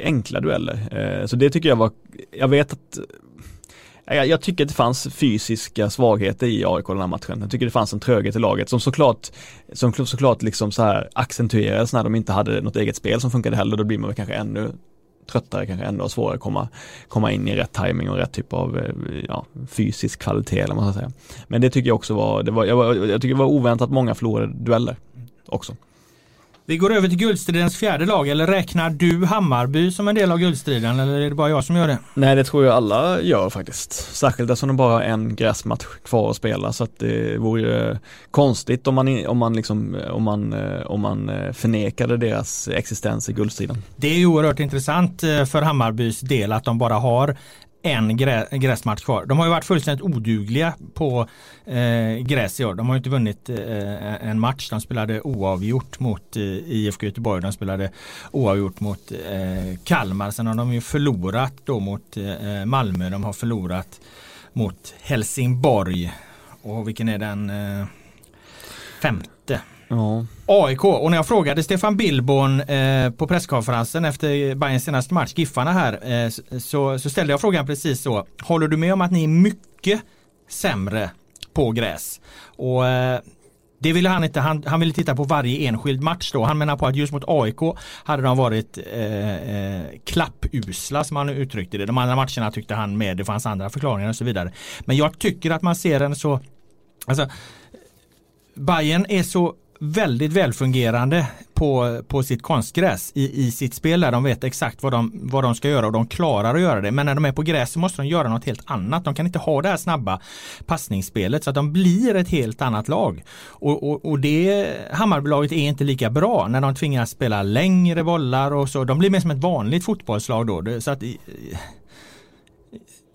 Speaker 2: enkla dueller. Eh, så det tycker jag var, jag vet att jag, jag, tycker att det fanns fysiska svagheter i AIK den här matchen. Jag tycker det fanns en tröghet i laget som såklart, som såklart liksom så här accentuerades när de inte hade något eget spel som funkade heller. Då blir man kanske ännu tröttare, kanske ännu svårare att komma, komma in i rätt timing och rätt typ av eh, ja, fysisk kvalitet eller vad man ska säga. Men det tycker jag också var, det var, jag, jag tycker det var oväntat många förlorade dueller också.
Speaker 1: Vi går över till guldstridens fjärde lag, eller räknar du Hammarby som en del av guldstriden eller är det bara jag som gör det?
Speaker 2: Nej det tror jag alla gör faktiskt. Särskilt eftersom de bara har en gräsmatch kvar att spela så att det vore konstigt om man, om man, liksom, om man, om man förnekade deras existens i guldstriden.
Speaker 1: Det är ju oerhört intressant eh, för Hammarbys del att de bara har en grä, gräsmatch kvar. De har ju varit fullständigt odugliga på eh, gräs i år. De har ju inte vunnit eh, en match. De spelade oavgjort mot eh, IFK Göteborg. De spelade oavgjort mot eh, Kalmar. Sen har de ju förlorat då mot eh, Malmö. De har förlorat mot Helsingborg. Och vilken är den eh, femte? Ja. AIK och när jag frågade Stefan Billborn eh, på presskonferensen efter Bayerns senaste match, Giffarna här, eh, så, så, ställde jag frågan precis så. Håller du med om att ni är mycket sämre på gräs? Och eh, det ville han inte, han, han ville titta på varje enskild match då. Han menar på att just mot AIK hade de varit eh, eh, klappusla som han uttryckte det. De andra matcherna tyckte han med, det fanns andra förklaringar och så vidare. Men jag tycker att man ser en så, alltså Bayern är så väldigt välfungerande på, på sitt konstgräs i, i sitt spel där de vet exakt vad de, vad de ska göra och de klarar att göra det. Men när de är på gräs så måste de göra något helt annat. De kan inte ha det här snabba passningsspelet så att de blir ett helt annat lag. Och, och, och det Hammarbylaget är inte lika bra när de tvingas spela längre bollar och så. De blir mer som ett vanligt fotbollslag då. Så att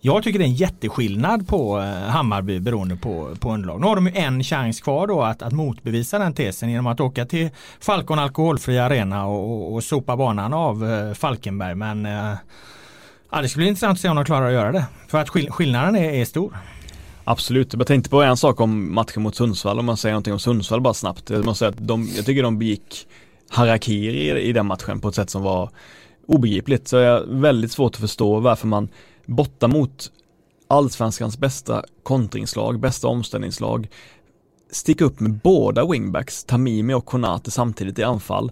Speaker 1: jag tycker det är en jätteskillnad på eh, Hammarby beroende på, på underlag. Nu har de ju en chans kvar då att, att motbevisa den tesen genom att åka till Falcon alkoholfri arena och, och, och sopa banan av eh, Falkenberg. Men eh, ja, det ska bli intressant att se om de klarar att göra det. För att skill skillnaden är, är stor.
Speaker 2: Absolut, jag tänkte på en sak om matchen mot Sundsvall, om man säger någonting om Sundsvall bara snabbt. Jag måste säga att de, jag tycker de begick harakiri i, i den matchen på ett sätt som var obegripligt. Så jag har väldigt svårt att förstå varför man borta mot allsvenskans bästa kontringslag, bästa omställningslag, sticka upp med båda wingbacks, Tamimi och Konate samtidigt i anfall.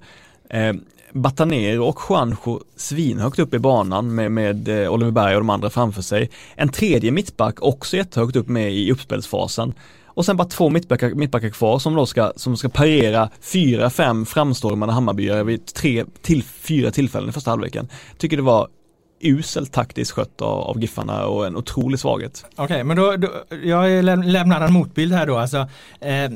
Speaker 2: Eh, Batanero och Juanjo svinhögt upp i banan med, med eh, Oliver Berg och de andra framför sig. En tredje mittback också jättehögt upp med i uppspelsfasen. Och sen bara två mittbackar, mittbackar kvar som då ska, som ska parera fyra, fem framstormande Hammarbyare vid tre till fyra tillfällen i första halvleken. Tycker det var uselt taktiskt skött av, av Giffarna och en otrolig svaghet.
Speaker 1: Okej, okay, men då, då, jag lämnar en motbild här då. Alltså, eh,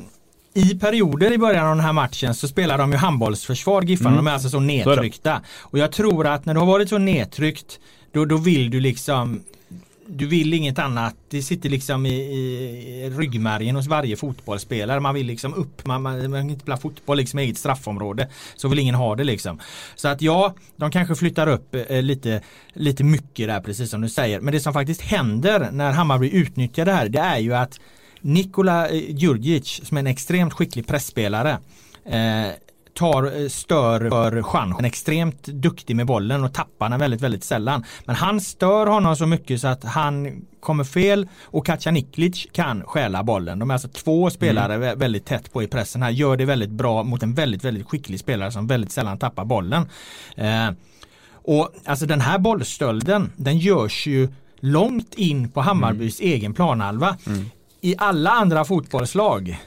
Speaker 1: i perioder i början av den här matchen så spelar de ju handbollsförsvar Giffarna. Mm. De är alltså så nedtryckta. Och jag tror att när du har varit så nedtryckt då, då vill du liksom du vill inget annat. Det sitter liksom i, i ryggmärgen hos varje fotbollsspelare. Man vill liksom upp. Man, man, man inte spela fotboll liksom i eget straffområde. Så vill ingen ha det liksom. Så att ja, de kanske flyttar upp eh, lite, lite mycket där precis som du säger. Men det som faktiskt händer när Hammarby utnyttjar det här det är ju att Nikola eh, Djurdjic som är en extremt skicklig pressspelare eh, tar eh, stör för chansen. Extremt duktig med bollen och tappar den väldigt, väldigt sällan. Men han stör honom så mycket så att han kommer fel och Kacaniklic kan stjäla bollen. De är alltså två spelare mm. väldigt tätt på i pressen här. Gör det väldigt bra mot en väldigt, väldigt skicklig spelare som väldigt sällan tappar bollen. Eh, och alltså den här bollstölden den görs ju långt in på Hammarbys mm. egen planhalva. Mm. I alla andra fotbollslag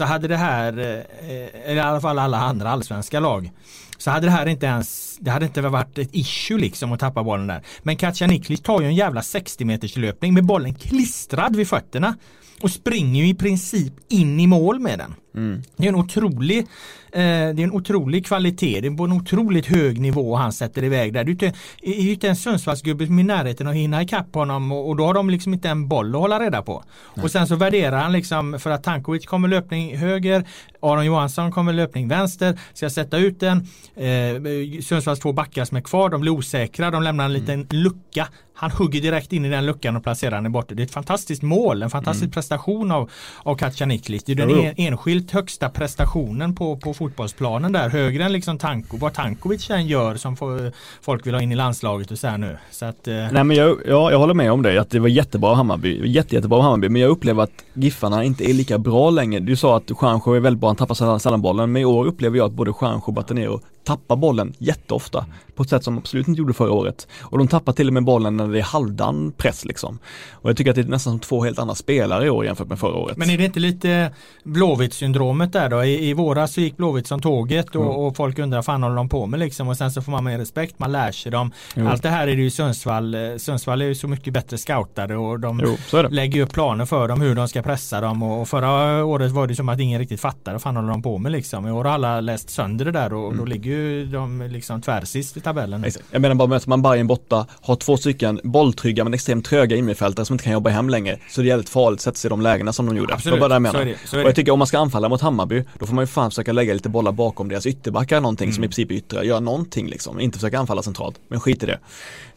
Speaker 1: så hade det här, eh, eller i alla fall alla andra allsvenska lag, så hade det här inte ens, det hade inte varit ett issue liksom att tappa bollen där. Men Katja Niklic tar ju en jävla 60 meters löpning med bollen klistrad vid fötterna och springer ju i princip in i mål med den. Mm. Det är en otrolig Det är en otrolig kvalitet. Det är på en otroligt hög nivå han sätter iväg där. Det är ju inte en Sundsvallsgubbe som är i närheten att hinna ikapp honom och, och då har de liksom inte en boll att hålla reda på. Nej. Och sen så värderar han liksom för att Tankovic kommer löpning höger, Aron Johansson kommer löpning vänster, ska sätta ut den. Eh, Sundsvalls två backar som är kvar, de blir osäkra, de lämnar en liten mm. lucka han hugger direkt in i den luckan och placerar den borta. Det är ett fantastiskt mål, en fantastisk mm. prestation av, av Kacaniklic. Det är den en, enskilt högsta prestationen på, på fotbollsplanen där. Högre än liksom Tanko, vad Tankovic än gör som får, folk vill ha in i landslaget och så här nu. Så att, eh.
Speaker 2: Nej men jag, ja, jag håller med om det, att det var jättebra Hammarby, jätte, jättebra Hammarby, men jag upplever att Giffarna inte är lika bra längre. Du sa att Juanjo är väldigt bra, han tappar sällan bollen, men i år upplever jag att både Juanjo och Batanero tappar bollen jätteofta på ett sätt som de absolut inte gjorde förra året. Och de tappar till och med bollen när det är halvdan press liksom. Och jag tycker att det är nästan som två helt andra spelare i år jämfört med förra året.
Speaker 1: Men är det inte lite Blåvitt syndromet där då? I, i våras så gick Blåvitt som tåget och, mm. och folk undrar vad fan håller de på med liksom och sen så får man mer respekt, man lär sig dem. Jo. Allt det här är det ju Sundsvall. Sundsvall är ju så mycket bättre scoutade och de jo, lägger upp planer för dem hur de ska pressa dem och, och förra året var det som att ingen riktigt fattade vad fan håller de på med liksom. I år har alla läst sönder det där och mm. då ligger ju de liksom tvärsist i tabellen.
Speaker 2: Jag menar bara möter man Bayern borta, har två stycken bolltrygga men extremt tröga innermittfältare som inte kan jobba hem längre. Så det är jävligt farligt att sätta sig i de lägena som de gjorde.
Speaker 1: Absolut,
Speaker 2: det bara
Speaker 1: det jag så är det, så är
Speaker 2: Och jag tycker om man ska anfalla mot Hammarby, då får man ju fan försöka lägga lite bollar bakom deras ytterbackar någonting mm. som i princip är yttre, göra någonting liksom. Inte försöka anfalla centralt, men skit i det.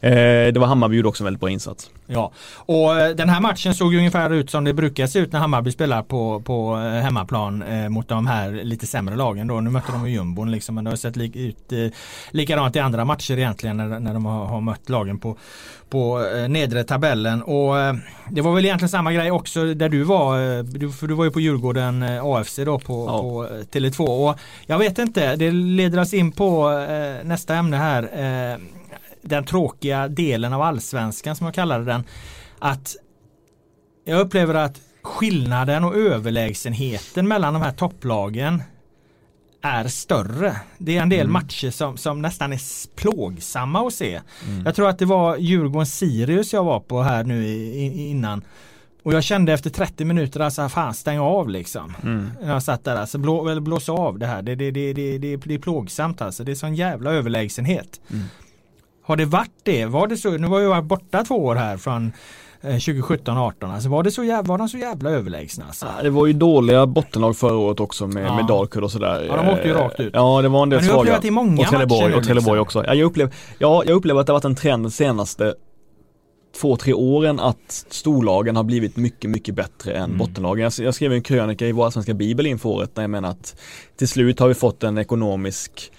Speaker 2: Eh, det var Hammarby gjorde också en väldigt bra insats.
Speaker 1: Ja, och eh, den här matchen såg ju ungefär ut som det brukar se ut när Hammarby spelar på, på eh, hemmaplan eh, mot de här lite sämre lagen då. Nu mötte de ju jumbon liksom, men det har sett li ut eh, likadant i andra matcher egentligen när, när de har, har mött lagen på, på eh, nedre tabellen. Och eh, det var väl egentligen samma grej också där du var. Eh, du, för du var ju på Djurgården AFC då på, ja. på Tele2. Och jag vet inte, det leder oss in på nästa ämne här. Den tråkiga delen av allsvenskan som jag kallade den. Att jag upplever att skillnaden och överlägsenheten mellan de här topplagen är större. Det är en del mm. matcher som, som nästan är plågsamma att se. Mm. Jag tror att det var Djurgården-Sirius jag var på här nu i, innan. Och jag kände efter 30 minuter alltså fan stäng av liksom. Mm. Jag satt där alltså blå, blåsa av det här. Det, det, det, det, det, det är plågsamt alltså. Det är sån jävla överlägsenhet. Mm. Har det varit det? Var det så? Nu var jag borta två år här från 2017-18. Alltså var, det så jävla, var de så jävla överlägsna? Alltså?
Speaker 2: Ja, det var ju dåliga bottenlag förra året också med,
Speaker 1: Ja.
Speaker 2: med Dalkurd och sådär.
Speaker 1: Ja, de åkte ju rakt ut.
Speaker 2: Ja, det var en del
Speaker 1: Men du har upplevt det i många
Speaker 2: och Trelleborg,
Speaker 1: matcher nu,
Speaker 2: och Trelleborg
Speaker 1: liksom.
Speaker 2: också. Ja, jag, upplever, ja, jag upplever att det har varit en trend de senaste två, tre åren att storlagen har blivit mycket, mycket bättre än
Speaker 1: Mm.
Speaker 2: bottenlagen. Jag, jag skrev en krönika i vår svenska bibel inför året där jag menar att till slut har vi fått en ekonomisk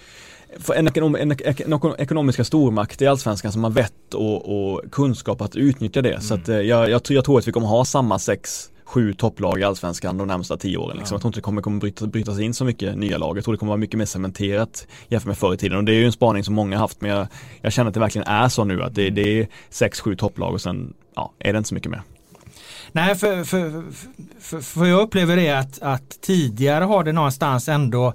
Speaker 2: en, en, en eko- ekonomiska stormakt i Allsvenskan som har vett och, och kunskap att utnyttja det. Så
Speaker 1: Mm.
Speaker 2: att, eh, jag, jag, tror- jag tror att vi kommer ha samma sex, sju topplag i Allsvenskan de närmsta tio åren. Liksom.
Speaker 1: Ja.
Speaker 2: Jag tror inte det kommer, kommer bryta, brytas in så mycket nya lag. Jag tror det kommer vara mycket mer cementerat jämfört med förr i tiden. Och det är ju en spaning som många haft men jag, jag känner att det verkligen är så nu att det, det är sex, sju topplag och sen ja, är det inte så mycket mer.
Speaker 1: Nej, för, för, för, för jag upplever det att, att tidigare har det någonstans ändå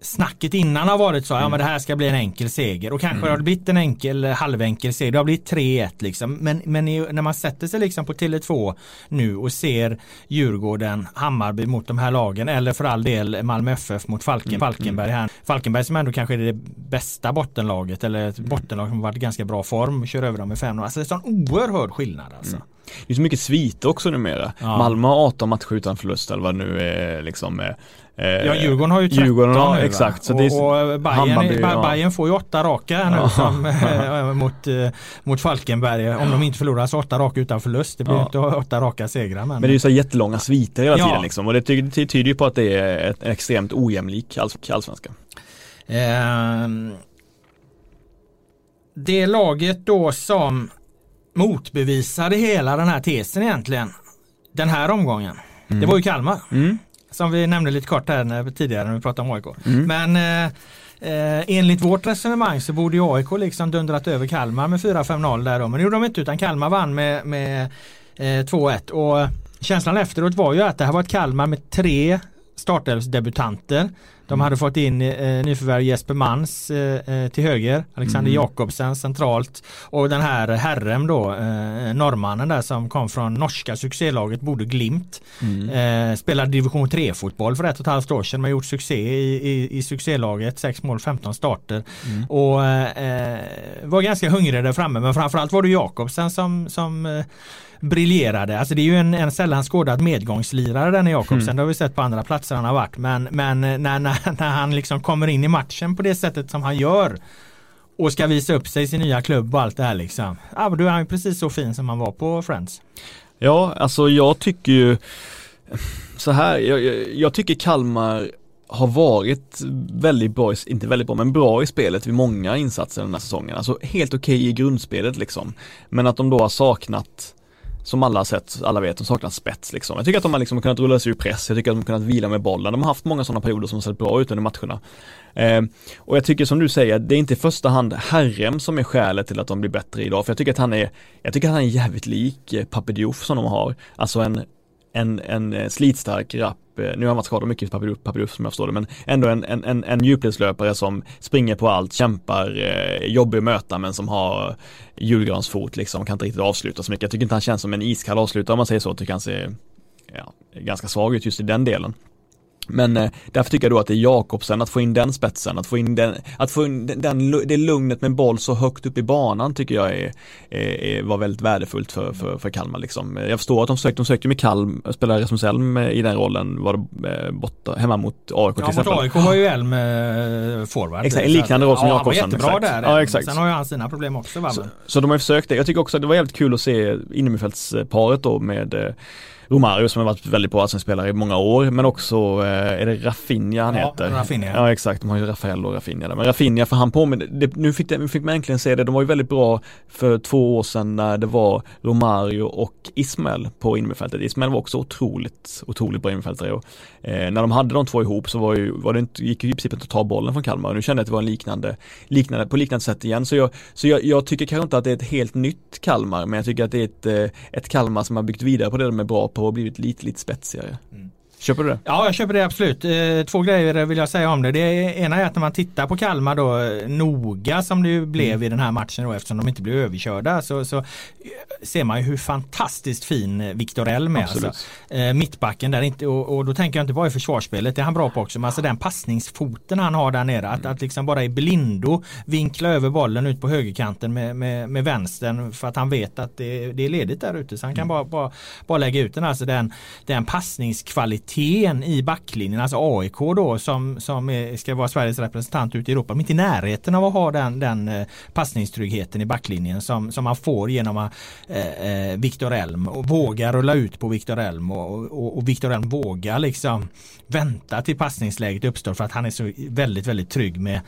Speaker 1: Snacket innan har varit så, ja men det här ska bli en enkel seger och kanske har det blivit en enkel, halvenkel seger, det har blivit 3-1 liksom. Men, men i, när man sätter sig liksom på Tele2 nu och ser Djurgården, Hammarby mot de här lagen eller för all del Malmö FF mot Falken, Falkenberg här. Falkenberg som ändå kanske är det bästa bottenlaget eller ett bottenlag som har varit i ganska bra form, kör över dem med 5-0. Alltså det är en sån oerhörd skillnad alltså.
Speaker 2: Det är så mycket sviter också numera.
Speaker 1: Ja.
Speaker 2: Malmö har 18 matcher utan förlust eller vad nu är liksom. eh,
Speaker 1: Ja, Djurgården har ju 13
Speaker 2: Djurgården
Speaker 1: nu,
Speaker 2: exakt. Så
Speaker 1: och,
Speaker 2: det är,
Speaker 1: och Bayern,
Speaker 2: ja.
Speaker 1: Bayern får ju åtta raka nu
Speaker 2: Ja.
Speaker 1: som, eh, mot, eh, mot Falkenberg. Om de inte förlorar så åtta raka utan förlust. Det blir
Speaker 2: Ja.
Speaker 1: inte åtta raka segrar. Men,
Speaker 2: Men det är ju så här jättelånga sviter hela
Speaker 1: Ja.
Speaker 2: tiden liksom. Och det, ty- det tyder ju på att det är ett, extremt ojämlik alls- allsvenska.
Speaker 1: Ehm, det laget då som motbevisade hela den här tesen egentligen. Den här omgången. Det var ju Kalmar.
Speaker 2: Mm.
Speaker 1: Som vi nämnde lite kort här när, tidigare när vi pratade om AIK.
Speaker 2: Mm.
Speaker 1: Men eh, eh, enligt vårt resonemang så borde ju AIK liksom dundrat över Kalmar med 4-5-0 där då. Men det gjorde de inte utan Kalmar vann med, med eh, 2-1. Och känslan efteråt var ju att det här var ett Kalmar med tre startelvsdebutanter. De hade fått in eh, nyförvärv Jesper Mans eh, eh, till höger, Alexander Jakobsen centralt och den här herrem då, eh, norrmannen där som kom från norska succélaget Bodø Glimt. Eh, spelade division 3 fotboll för ett och ett halvt år sedan men gjort succé i, i, i succélaget, 6 mål 15 starter. Och eh, var ganska hungrig där framme men framförallt var det Jakobsen som, som eh, briljerade. Alltså det är ju en, en sällan skådad medgångslirare den Jakobsen. Det har vi sett på andra platser han har varit. Men, men när, när, när han liksom kommer in i matchen på det sättet som han gör och ska visa upp sig i sin nya klubb och allt det här liksom. Ja, men då är han ju precis så fin som han var på Friends.
Speaker 2: Ja, alltså jag tycker ju så här, jag, jag, tycker Kalmar har varit väldigt bra, inte väldigt bra, men bra i spelet vid många insatser den här säsongen. Alltså helt okej i grundspelet liksom. Men att de då har saknat som alla har sett, alla vet, de saknar spets liksom. Jag tycker att de har liksom kunnat rulla sig ur press, jag tycker att de har kunnat vila med bollen. De har haft många sådana perioder som har sett bra ut under matcherna. Eh, och jag tycker som du säger, det är inte i första hand Herrem som är skälet till att de blir bättre idag. För jag tycker att han är, jag tycker att han är jävligt lik eh, som de har. Alltså en, en, en eh, slitstark, rapp, Eh, nu har han varit skadad mycket i Pape Diouf- som jag förstår det, men ändå en, en, en, en djupledslöpare som springer på allt, kämpar, eh, jobbig att möta men som har julgransfot liksom, kan inte riktigt avsluta så mycket. Jag tycker inte han känns som en iskall avslutare om man säger så, jag tycker han ser ja, ganska svag ut just i den delen. Men eh, därför tycker jag då att det är Jakobsen, att få in den spetsen, att få in den, att få in den, den, det lugnet med boll så högt upp i banan tycker jag är, är, var väldigt värdefullt för, för, för Kalmar liksom. Jag förstår att de sökte, de sökte med Kalm, spelade Rasmus Elm eh, i den rollen, var det eh, borta, hemma mot AIK till
Speaker 1: Ja, mot
Speaker 2: exempel.
Speaker 1: AIK var ju Elm eh, forward.
Speaker 2: Exakt, en liknande roll som
Speaker 1: ja,
Speaker 2: Jakobsen,
Speaker 1: Han var jättebra
Speaker 2: exakt.
Speaker 1: där.
Speaker 2: Ja, exakt.
Speaker 1: Sen har ju han sina problem också.
Speaker 2: Så, så de har försökt det. Jag tycker också att det var jävligt kul att se innermittfältsparet då med eh, Romario som har varit väldigt bra spelare i många år men också eh, är det Rafinha han
Speaker 1: Ja,
Speaker 2: heter?
Speaker 1: Rafinha.
Speaker 2: Ja exakt, de har ju Rafael och Rafinha där. Men Rafinha för han påminner, det, nu fick, det, nu fick man äntligen se det, de var ju väldigt bra för två år sedan när det var Romario och Ismael på innermittfältet. Ismael var också otroligt, otroligt bra innermittfältare och eh, när de hade de två ihop så var ju, var det inte, gick ju i princip inte att ta bollen från Kalmar och nu kände jag att det var en liknande, liknande på liknande sätt igen. Så jag, så jag, jag tycker kanske inte att det är ett helt nytt Kalmar men jag tycker att det är ett, eh, ett Kalmar som har byggt vidare på det de är bra på och blivit lite, lite spetsigare.
Speaker 1: Mm.
Speaker 2: Köper du det?
Speaker 1: Ja, jag köper det absolut. Eh, Två grejer vill jag säga om det. Det ena är att när man tittar på Kalmar då eh, noga som det blev
Speaker 2: Mm.
Speaker 1: i den här matchen då eftersom de inte blev överkörda så, så eh, ser man ju hur fantastiskt fin Viktor Elm är. Alltså. Eh, mittbacken där inte och, och då tänker jag inte bara i försvarsspelet, det är han bra på också, men alltså den passningsfoten han har där nere, att, att liksom bara i blindo vinkla över bollen ut på högerkanten med, med, med vänstern för att han vet att det, det är ledigt där ute så han kan bara, bara, bara lägga ut den. Alltså den, den passningskvaliteten i backlinjen, alltså AIK då som, som är, ska vara Sveriges representant ute i Europa, men inte i närheten av att ha den, den eh, passningstryggheten i backlinjen som, som man får genom att eh, eh, Viktor Elm och våga rulla ut på Viktor Elm och, och, och Viktor Elm vågar liksom vänta till passningsläget uppstår för att han är så väldigt, väldigt trygg med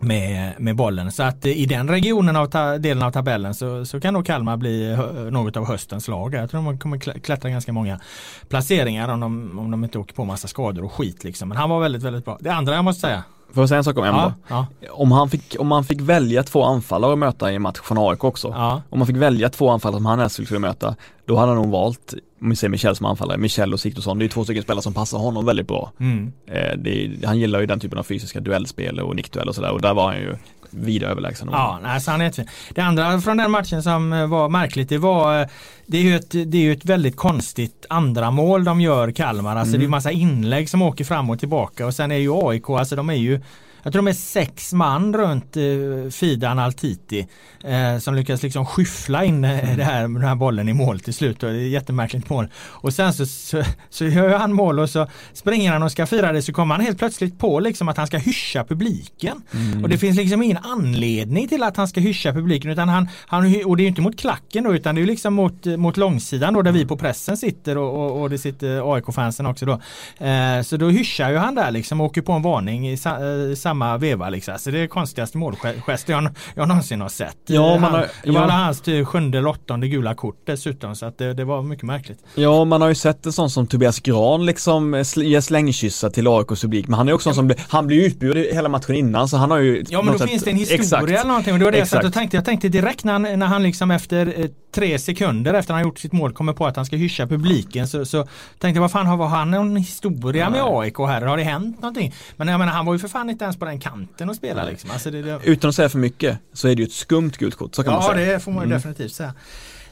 Speaker 1: med, med bollen. Så att i den regionen av ta, delen av tabellen så, så kan nog Kalmar bli eh, hö, något av höstens lag. Jag tror de kommer klättra ganska många placeringar om de, om de inte åker på massa skador och skit liksom. Men han var väldigt, väldigt bra. Det andra jag måste säga.
Speaker 2: Får jag säga en sak om Emma?
Speaker 1: Ja, ja,
Speaker 2: Om han, fick, om han fick välja två anfallare att möta i en match från AIK också.
Speaker 1: ja.
Speaker 2: Om man fick välja två anfallare som han helst skulle möta, då hade han nog valt, om vi säger Michel som anfallare, Michel och Sigthorsson. Det är två stycken spelare som passar honom väldigt bra.
Speaker 1: Mm.
Speaker 2: Eh, det, han gillar ju den typen av fysiska duellspel och nickduell och sådär och där var han ju vida överlägsen.
Speaker 1: Ja, nej, så han är jättefin. Det andra från den matchen som eh, var märkligt det var eh, det är ju ett, det är ett väldigt konstigt andra mål de gör Kalmar. Alltså det är ju massa inlägg som åker fram och tillbaka och sen är ju AIK, alltså de är ju jag tror de är sex man runt eh, Fidan Altiti eh, som lyckas liksom skyffla in eh, det här, den här bollen i mål till slut. Och det är ett jättemärkligt mål. Och sen så, så, så gör han mål och så springer han och ska fira det så kommer han helt plötsligt på liksom att han ska hyscha publiken. Och det finns liksom ingen anledning till att han ska hyscha publiken utan han, han och det är ju inte mot klacken då utan det är ju liksom mot, mot långsidan då där vi på pressen sitter och, och, och det sitter AIK-fansen också då. Eh, så då hyschar ju han där liksom och åker på en varning i eh, samma veva liksom. Så det är konstigaste målgest jag, jag någonsin har sett.
Speaker 2: Ja, man
Speaker 1: han,
Speaker 2: har-
Speaker 1: det var
Speaker 2: ja.
Speaker 1: hans till sjunde eller åttonde gula kort dessutom så att det, det var mycket märkligt.
Speaker 2: Ja, man har ju sett en sån som Tobias Gran liksom ge slängkyssar till AIKs publik, men han är också en som blir, han blir utbuad i hela matchen innan så han har ju
Speaker 1: Ja men då
Speaker 2: sätt-
Speaker 1: finns det en historia
Speaker 2: Exakt.
Speaker 1: eller någonting och det var det jag
Speaker 2: Exakt.
Speaker 1: tänkte. Jag tänkte direkt när han, när han liksom efter eh, tre sekunder efter han gjort sitt mål kommer på att han ska hyscha publiken så, så tänkte jag vad fan har han någon historia med AIK här? Har det hänt någonting? Men jag menar han var ju för fan inte ens på den kanten och spela liksom. Alltså, det, det,
Speaker 2: Utan att säga för mycket så är det ju ett skumt gult kort, så kan man
Speaker 1: Ja
Speaker 2: säga.
Speaker 1: det får man ju
Speaker 2: Mm.
Speaker 1: definitivt säga.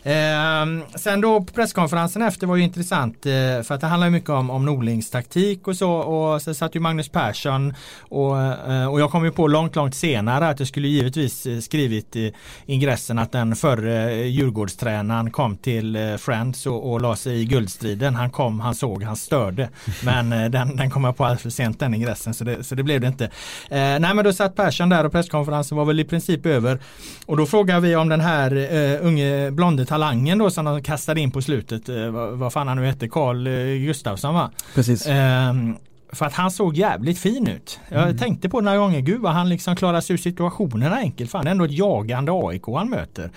Speaker 1: Ehm, sen då på presskonferensen efter var ju intressant eh, för att det handlar mycket om, om Norlings taktik och så och så satt ju Magnus Persson och, eh, och jag kom ju på långt långt senare att jag skulle givetvis eh, skrivit i ingressen att den förre Djurgårdstränaren kom till eh, Friends och, och la sig i guldstriden. Han kom, han såg, han störde. Men eh, den, den kom jag på alldeles för sent den ingressen så det, så det blev det inte. Eh, nej men då satt Persson där och presskonferensen var väl i princip över. Och då frågar vi om den här eh, unge blonde talangen då som de kastade in på slutet. Eh, vad, vad fan han nu hette, Carl eh, Gustafsson va?
Speaker 2: Precis.
Speaker 1: Ehm, för att han såg jävligt fin ut. Jag tänkte på några gånger, gud vad han liksom klarar sig ur situationerna enkelt. Fan det är ändå ett jagande AIK han möter.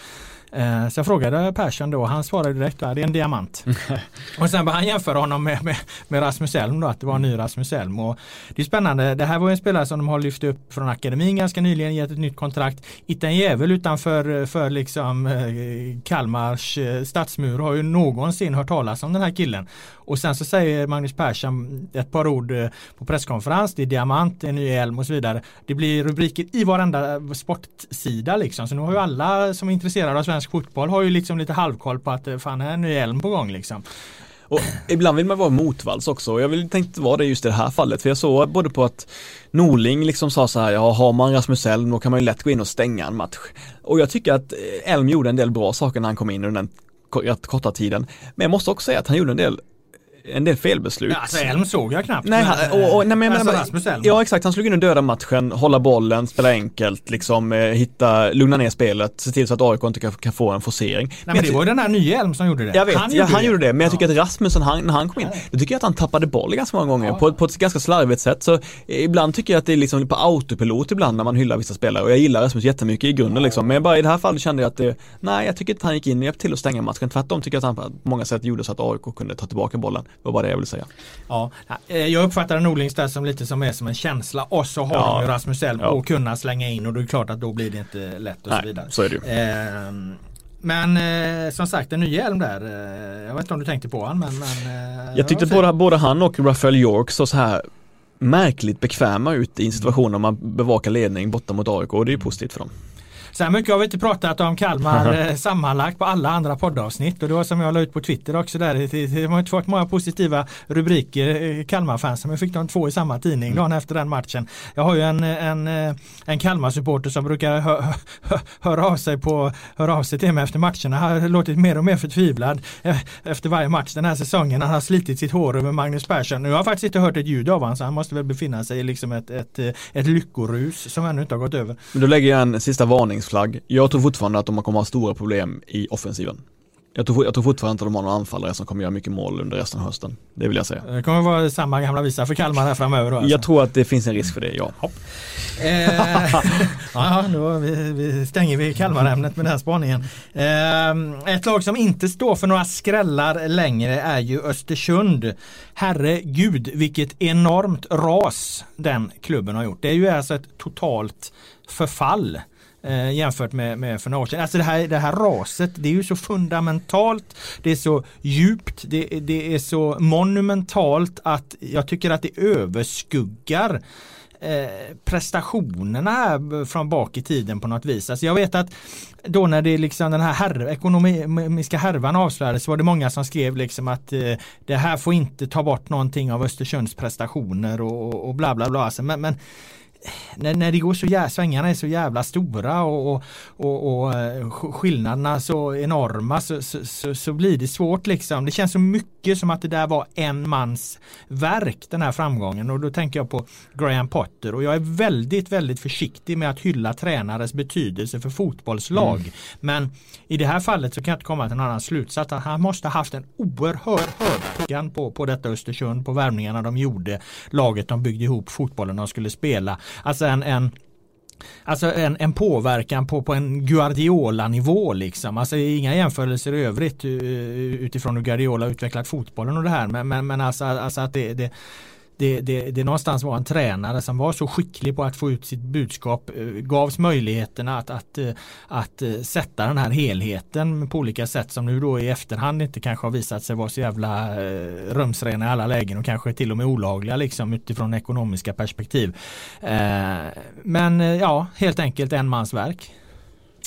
Speaker 1: Eh, Så jag frågade Persson då, han svarade direkt, "Ja, det är en diamant. och sen började han jämföra honom med, med, med Rasmus Elm då, att det var en ny Rasmus Elm. Och det är spännande, det här var en spelare som de har lyft upp från akademin ganska nyligen, gett ett nytt kontrakt. Inte en jävel utanför för liksom eh, Kalmars eh, stadsmur har ju någonsin hört talas om den här killen. Och sen så säger Magnus Persson ett par ord på presskonferens, det är diamant, det är ny Elm och så vidare. Det blir rubriker i varenda sportsida liksom. Så nu har ju alla som är intresserade av svensk fotboll har ju liksom lite halvkoll på att eh, fan, fan är en ny Elm på gång liksom.
Speaker 2: Och ibland vill man vara motvalls också och jag vill tänkte vara det just i det här fallet för jag såg både på att Norling liksom sa så här, ja har man Rasmus Elm då kan man ju lätt gå in och stänga en match. Och jag tycker att eh, Elm gjorde en del bra saker när han kom in under den korta tiden. Men jag måste också säga att han gjorde en del en del felbeslut.
Speaker 1: Ja, alltså Elm såg jag knappt.
Speaker 2: Nej, och, och, nej men,
Speaker 1: alltså,
Speaker 2: men,
Speaker 1: Rasmus Elm.
Speaker 2: Ja exakt, han skulle in och döda matchen, hålla bollen, spela enkelt, liksom eh, hitta, lugna ner spelet, se till så att AIK inte kan, kan få en forcering.
Speaker 1: Nej, men, men det var ju den här nya Elm som gjorde det.
Speaker 2: Jag vet, han, gjorde, ja, han det. gjorde det. Men jag tycker ja. att Rasmussen, han, när han kom in, då tycker jag att han tappade boll ganska många gånger ja. på, på ett ganska slarvigt sätt. Så ibland tycker jag att det är liksom på autopilot ibland när man hyllar vissa spelare. Och jag gillar Rasmus jättemycket i grunden liksom. Men bara i det här fallet kände jag att det, nej jag tycker inte han gick in och hjälpte till att stänga matchen. Tvärtom tycker jag att han på många sätt gjorde så att AIK kunde ta tillbaka bollen. Det var bara det jag ville säga.
Speaker 1: Ja, eh, jag uppfattar Norlings där som lite som är som en känsla och så har ja. de ju Rasmus Elm ja. och kunna slänga in och det är klart att då blir det inte lätt och
Speaker 2: Nej,
Speaker 1: så vidare.
Speaker 2: Så är det ju. Eh,
Speaker 1: men eh, som sagt, en ny hjälm där. Eh, jag vet inte om du tänkte på han men, men
Speaker 2: eh, Jag tyckte både, både han och Rafael York så, så här märkligt bekväma ut i en situation när man bevakar ledning borta mot AIK och det är ju positivt för dem.
Speaker 1: Så här mycket har vi inte pratat om Kalmar eh, sammanlagt på alla andra poddavsnitt och det var som jag la ut på Twitter också där. Det har inte fått många positiva rubriker eh, Kalmar-fans men fick de två i samma tidning dagen efter den matchen. Jag har ju en, en, eh, en Kalmar-supporter som brukar hö, hö, höra av sig på höra av sig till mig efter matcherna. Han har låtit mer och mer förtvivlad efter varje match den här säsongen. Han har slitit sitt hår över Magnus Persson. Nu har jag faktiskt inte hört ett ljud av honom så han måste väl befinna sig i liksom ett, ett, ett lyckorus som ännu inte har gått över.
Speaker 2: Men då lägger jag en sista varning varningsflagg. Jag tror fortfarande att de kommer ha stora problem i offensiven. Jag tror, jag tror fortfarande inte att de har några anfallare som kommer göra mycket mål under resten av hösten. Det vill jag säga.
Speaker 1: Det kommer vara samma gamla visa för Kalmar här framöver då, alltså.
Speaker 2: Jag tror att det finns en risk för det, ja.
Speaker 1: Eh, ja, då vi, vi stänger vi Kalmarämnet med den spaningen. Eh, ett lag som inte står för några skrällar längre är ju Östersund. Herregud vilket enormt ras den klubben har gjort. Det är ju alltså ett totalt förfall eh, jämfört med, med för några år sedan. Alltså det här, det här raset, det är ju så fundamentalt, det är så djupt, det, det är så monumentalt att jag tycker att det överskuggar Eh, prestationerna här från bak i tiden på något vis. Alltså jag vet att då när det liksom den här här, ekonomiska härvan avslöjades så var det många som skrev liksom att eh, det här får inte ta bort någonting av Östersunds prestationer och, och bla bla bla. Alltså, men, men när, när det går så jävla, svängarna är så jävla stora och, och, och, och eh, skillnaderna så enorma så, så, så, så, blir det svårt liksom. Det känns så mycket som att det där var en mans verk den här framgången och då tänker jag på Graham Potter och jag är väldigt väldigt försiktig med att hylla tränares betydelse för fotbollslag. Mm. Men i det här fallet så kan jag inte komma till en annan slutsats att han måste ha haft en oerhörd hög på, på detta Östersund på värvningarna de gjorde, laget de byggde ihop, fotbollen de skulle spela Alltså en, en Alltså en, en påverkan på, på en Guardiola-nivå liksom. Alltså inga jämförelser i övrigt eh, utifrån hur Guardiola utvecklat fotbollen och det här. Men, men, men alltså, alltså att det, det det, det, det någonstans var en tränare som var så skicklig på att få ut sitt budskap, eh, gavs möjligheterna att, att, eh, att, eh, sätta den här helheten på olika sätt som nu då i efterhand inte kanske har visat sig vara så jävla rumsrena i alla lägen och kanske till och med olagliga liksom utifrån ekonomiska perspektiv. Men ja, helt enkelt en mans verk.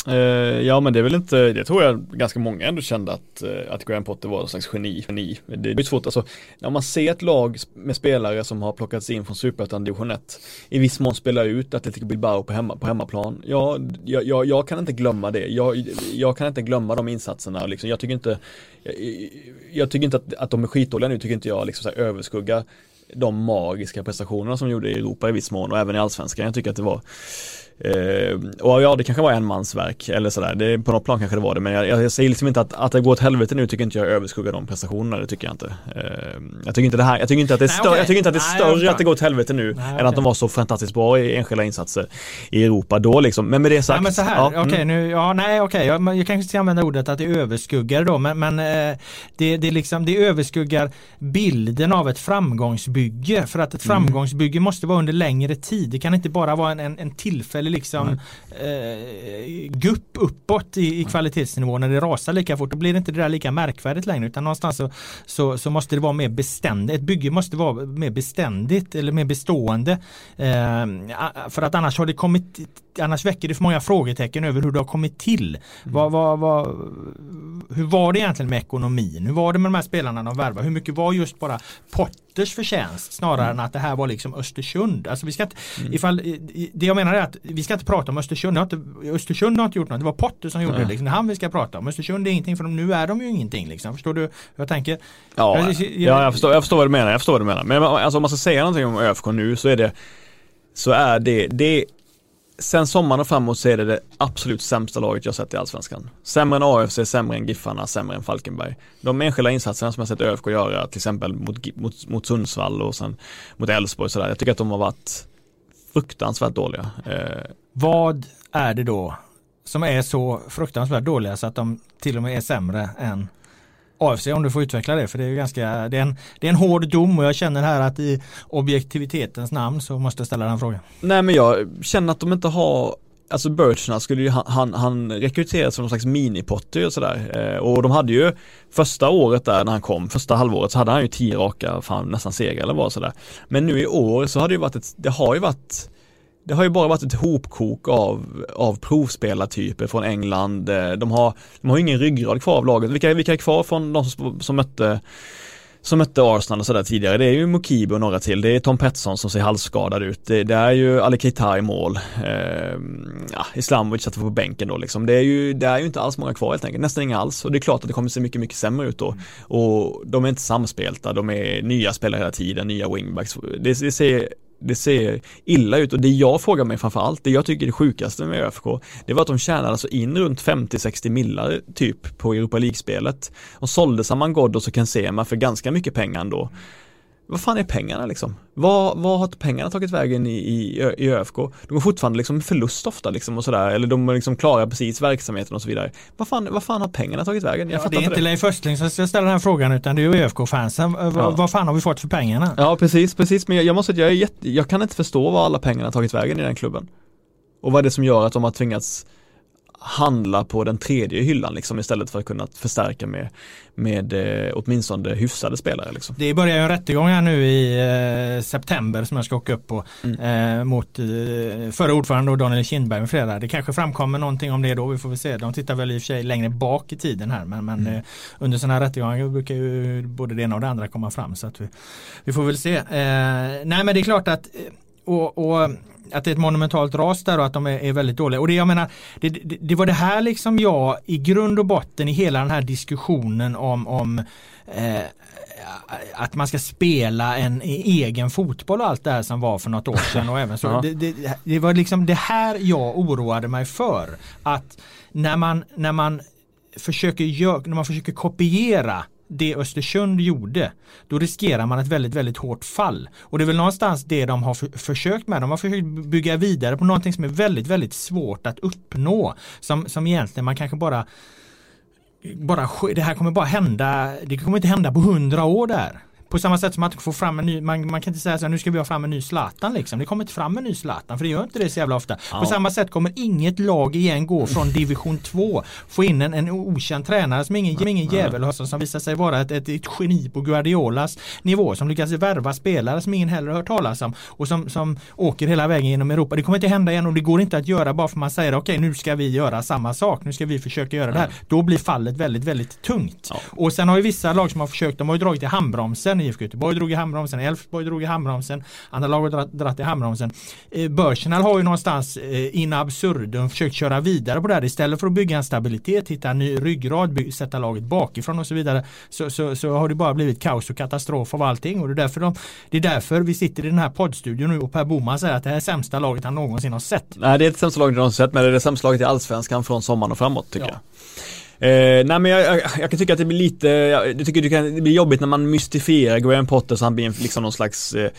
Speaker 2: Uh, ja men det är väl inte, det tror jag ganska många ändå kände att, uh, att Graham Potter var någon slags geni. geni. Det är svårt, alltså när man ser ett lag med spelare som har plockats in från Superettan division 1 i viss mån spelar ut Atletico Bilbao på, hemma, på hemmaplan. Ja, jag, jag, jag kan inte glömma det. Jag, jag kan inte glömma de insatserna. Liksom. Jag tycker inte, jag, jag tycker inte att, att de är skitdåliga nu, tycker inte jag liksom så här överskuggar de magiska prestationerna som gjorde i Europa i viss mån och även i allsvenskan. Jag tycker att det var Eh, och ja, det kanske var en mans verk eller sådär. Det, på något plan kanske det var det. Men jag, jag säger liksom inte att, att det går åt helvete nu tycker inte jag överskuggar de prestationerna. Det tycker jag inte. Eh, jag tycker inte det här, jag tycker inte att det är, stör, okay. jag tycker inte att det är större Nej, att det går åt helvete nu Nej, än okay. att de var så fantastiskt bra i enskilda insatser i Europa då liksom. Men med det sagt.
Speaker 1: Nej, men så här, ja, okej okay, mm. nu, ja nej okej, jag, jag kanske ska använda ordet att det överskuggar då, men, men eh, det, det liksom, det överskuggar bilden av ett framgångsbygge. För att ett mm. framgångsbygge måste vara under längre tid. Det kan inte bara vara en, en, en tillfällig liksom eh, gupp uppåt i, i kvalitetsnivå när det rasar lika fort. Då blir det inte det där lika märkvärdigt längre utan någonstans så, så, så måste det vara mer beständigt. Ett bygge måste vara mer beständigt eller mer bestående. Eh, för att annars har det kommit annars väcker det för många frågetecken över hur det har kommit till. Mm. Vad, vad, vad, hur var det egentligen med ekonomin? Hur var det med de här spelarna de värvade? Hur mycket var just bara pott Potters förtjänst snarare mm. än att det här var liksom Östersund. Alltså vi ska inte, mm. ifall, det jag menar är att vi ska inte prata om Östersund. Har inte, Östersund har inte gjort något. Det var Potter som gjorde det. Liksom. Det är han vi ska prata om. Östersund är ingenting för dem. Nu är de ju ingenting. Liksom. Förstår du hur jag tänker?
Speaker 2: Ja, jag, jag, ja jag, förstår, jag förstår vad du menar. Jag förstår vad du menar. Men alltså, om man ska säga någonting om ÖFK nu så är det så är det, det sen sommaren och framåt så är det det absolut sämsta laget jag sett i Allsvenskan. Sämre än AFC, sämre än Giffarna, sämre än Falkenberg. De enskilda insatserna som jag sett ÖFK göra, till exempel mot, mot, mot Sundsvall och sen mot Elfsborg sådär. Jag tycker att de har varit fruktansvärt dåliga. Eh.
Speaker 1: Vad är det då som är så fruktansvärt dåliga så att de till och med är sämre än AFC om du får utveckla det för det är ganska det är, en, det är en hård dom och jag känner här att i objektivitetens namn så måste jag ställa den frågan.
Speaker 2: Nej men jag känner att de inte har Alltså Birchna skulle ju, han, han rekryterades som någon slags minipotter och sådär. Eh, och de hade ju första året där när han kom, första halvåret så hade han ju tio raka, fan nästan seger eller vad sådär. Men nu i år så har det ju varit ett, det har ju varit det har ju bara varit ett hopkok av, av provspelartyper från England. Eh, de har, de har ingen ryggrad kvar av laget. Vilka, vilka är kvar från de som, som mötte som mötte Arsenal och sådär tidigare. Det är ju Mukibo och några till. Det är Tom Pettersson som ser halvskadad ut. Det, det är ju Ali Keita i mål. Eh, ja, Islamovic satt på bänken då liksom. Det är, ju, det är ju inte alls många kvar helt enkelt. Nästan inga alls. Och det är klart att det kommer se mycket, mycket sämre ut då. Och de är inte samspelta. De är nya spelare hela tiden, nya wingbacks. Det, det ser det ser illa ut och det jag frågar mig framförallt, det jag tycker är det sjukaste med ÖFK, det var att de tjänade alltså in runt 50-60 millar typ på Europa League-spelet. Och sålde Saman god och så Kensema för ganska mycket pengar ändå vad fan är pengarna liksom? Vad, vad har pengarna tagit vägen i, i, i ÖFK? De går fortfarande liksom förlust ofta liksom och sådär, eller de liksom klarar precis verksamheten och så vidare. Vad fan, vad fan har pengarna tagit vägen?
Speaker 1: Jag ja, det är inte Leif Östling som ska ställa den här frågan utan det är ÖFK-fansen. Ja. Vad fan har vi fått för pengarna?
Speaker 2: Ja, precis, precis. Men jag, jag måste jag, är jätte, jag kan inte förstå vad alla pengarna tagit vägen i den klubben. Och vad är det som gör att de har tvingats handla på den tredje hyllan liksom istället för att kunna förstärka med, med eh, åtminstone hyfsade spelare. Liksom.
Speaker 1: Det börjar ju en rättegång här nu i eh, september som jag ska åka upp på mm. eh, mot eh, förre ordförande Daniel Kindberg med flera. Det kanske framkommer någonting om det då, vi får väl se. De tittar väl i och för sig längre bak i tiden här men, men mm. eh, under sådana här rättegångar brukar ju både det ena och det andra komma fram så att vi, vi får väl se. Eh, nej men det är klart att eh, och, och att det är ett monumentalt ras där och att de är, är väldigt dåliga. Och det jag menar, det, det, det, var det här liksom jag i grund och botten i hela den här diskussionen om, om eh, att man ska spela en egen fotboll och allt det här som var för något år sedan och även så. ja. det, det, det, var liksom det här jag oroade mig för. Att när man, när man försöker, gör, när man försöker kopiera det Östersund gjorde, då riskerar man ett väldigt, väldigt hårt fall. Och det är väl någonstans det de har för, försökt med. De har försökt bygga vidare på någonting som är väldigt, väldigt svårt att uppnå. Som, som egentligen man kanske bara bara, det här kommer bara hända, det kommer inte hända på hundra år där. På samma sätt som att få fram en ny, man, man kan inte säga så här, nu ska vi ha fram en ny Zlatan liksom. Det kommer inte fram en ny Zlatan för det gör inte det så jävla ofta. Ja. På samma sätt kommer inget lag igen gå från division 2, få in en, en okänd tränare som ingen, ingen jävel har som visar sig vara ett, ett, ett geni på Guardiolas nivå som lyckas värva spelare som ingen heller hört talas om och som, som åker hela vägen genom Europa. Det kommer inte hända igen och det går inte att göra bara för man säger okej okay, nu ska vi göra samma sak, nu ska vi försöka göra det här. Då blir fallet väldigt, väldigt tungt. Ja. Och sen har ju vissa lag som har försökt, de har ju dragit i handbromsen IFK Göteborg drog i handbromsen, Elfsborg drog i handbromsen, andra lag har dragit i handbromsen. Eh, Börsenal har ju någonstans eh, in absurdum försökt köra vidare på det här istället för att bygga en stabilitet, hitta en ny ryggrad, sätta laget bakifrån och så vidare. Så, så, så har det bara blivit kaos och katastrof av allting och det är, därför de, det är därför vi sitter i den här poddstudion nu och Per Boman säger att det här är sämsta laget han någonsin har sett.
Speaker 2: Nej det är det sämsta laget han någonsin sett men det är det sämsta laget i allsvenskan från sommaren och framåt tycker ja. jag. Eh, nej men jag, jag, jag, kan tycka att det blir lite, jag tycker det, kan, det blir jobbigt när man mystifierar Graham Potter så han blir liksom någon slags eh,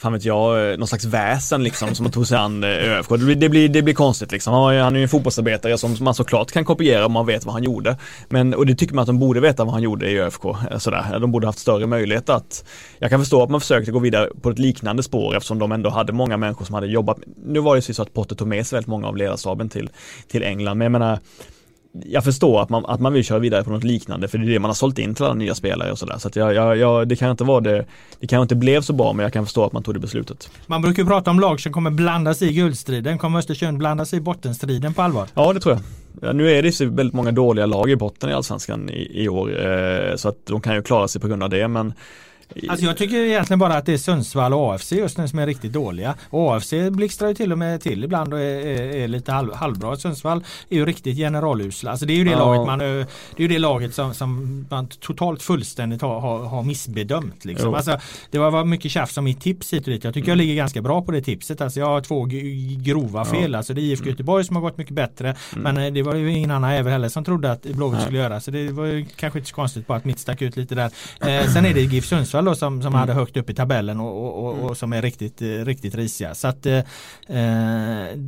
Speaker 2: fan vet jag, eh, någon slags väsen liksom som tog sig an eh, ÖFK. Det blir, det blir, det blir konstigt liksom. Han, han är ju en fotbollsarbetare som man såklart kan kopiera om man vet vad han gjorde. Men, och det tycker man att de borde veta vad han gjorde i ÖFK. Eh, sådär. De borde haft större möjlighet att, jag kan förstå att man försökte gå vidare på ett liknande spår eftersom de ändå hade många människor som hade jobbat. Nu var det ju så att Potter tog med sig väldigt många av ledarstaben till, till England. Men jag menar, jag förstår att man, att man vill köra vidare på något liknande för det är det man har sålt in till alla nya spelare och sådär. Så att jag, jag, jag, det kan inte vara det, det kan inte blev så bra men jag kan förstå att man tog det beslutet.
Speaker 1: Man brukar prata om lag som kommer blandas i guldstriden. Kommer Östersund blandas i bottenstriden på allvar?
Speaker 2: Ja det tror jag. Ja, nu är det så väldigt många dåliga lag i botten i Allsvenskan i, i år eh, så att de kan ju klara sig på grund av det men
Speaker 1: Alltså jag tycker egentligen bara att det är Sundsvall och AFC just nu som är riktigt dåliga. Och AFC blixtrar ju till och med till ibland och är, är, är lite halv, halvbra. Sundsvall är ju riktigt generalusla. Alltså det är ju det ja. laget man det är ju det laget som, som man totalt fullständigt har, har, har missbedömt. Liksom. Alltså, det var mycket tjafs om mitt tips hit och dit. Jag tycker mm. jag ligger ganska bra på det tipset. Alltså jag har två grova fel. Ja. Alltså det är IFK mm. Göteborg som har gått mycket bättre. Mm. Men eh, det var ju ingen annan även heller som trodde att Blåvitt skulle göra. Så det var ju kanske inte så konstigt bara att mitt stack ut lite där. Eh, sen är det GIF Sundsvall då som, som mm. hade högt upp i tabellen och, och, och, och mm. som är riktigt, eh, riktigt risiga. Så att eh, eh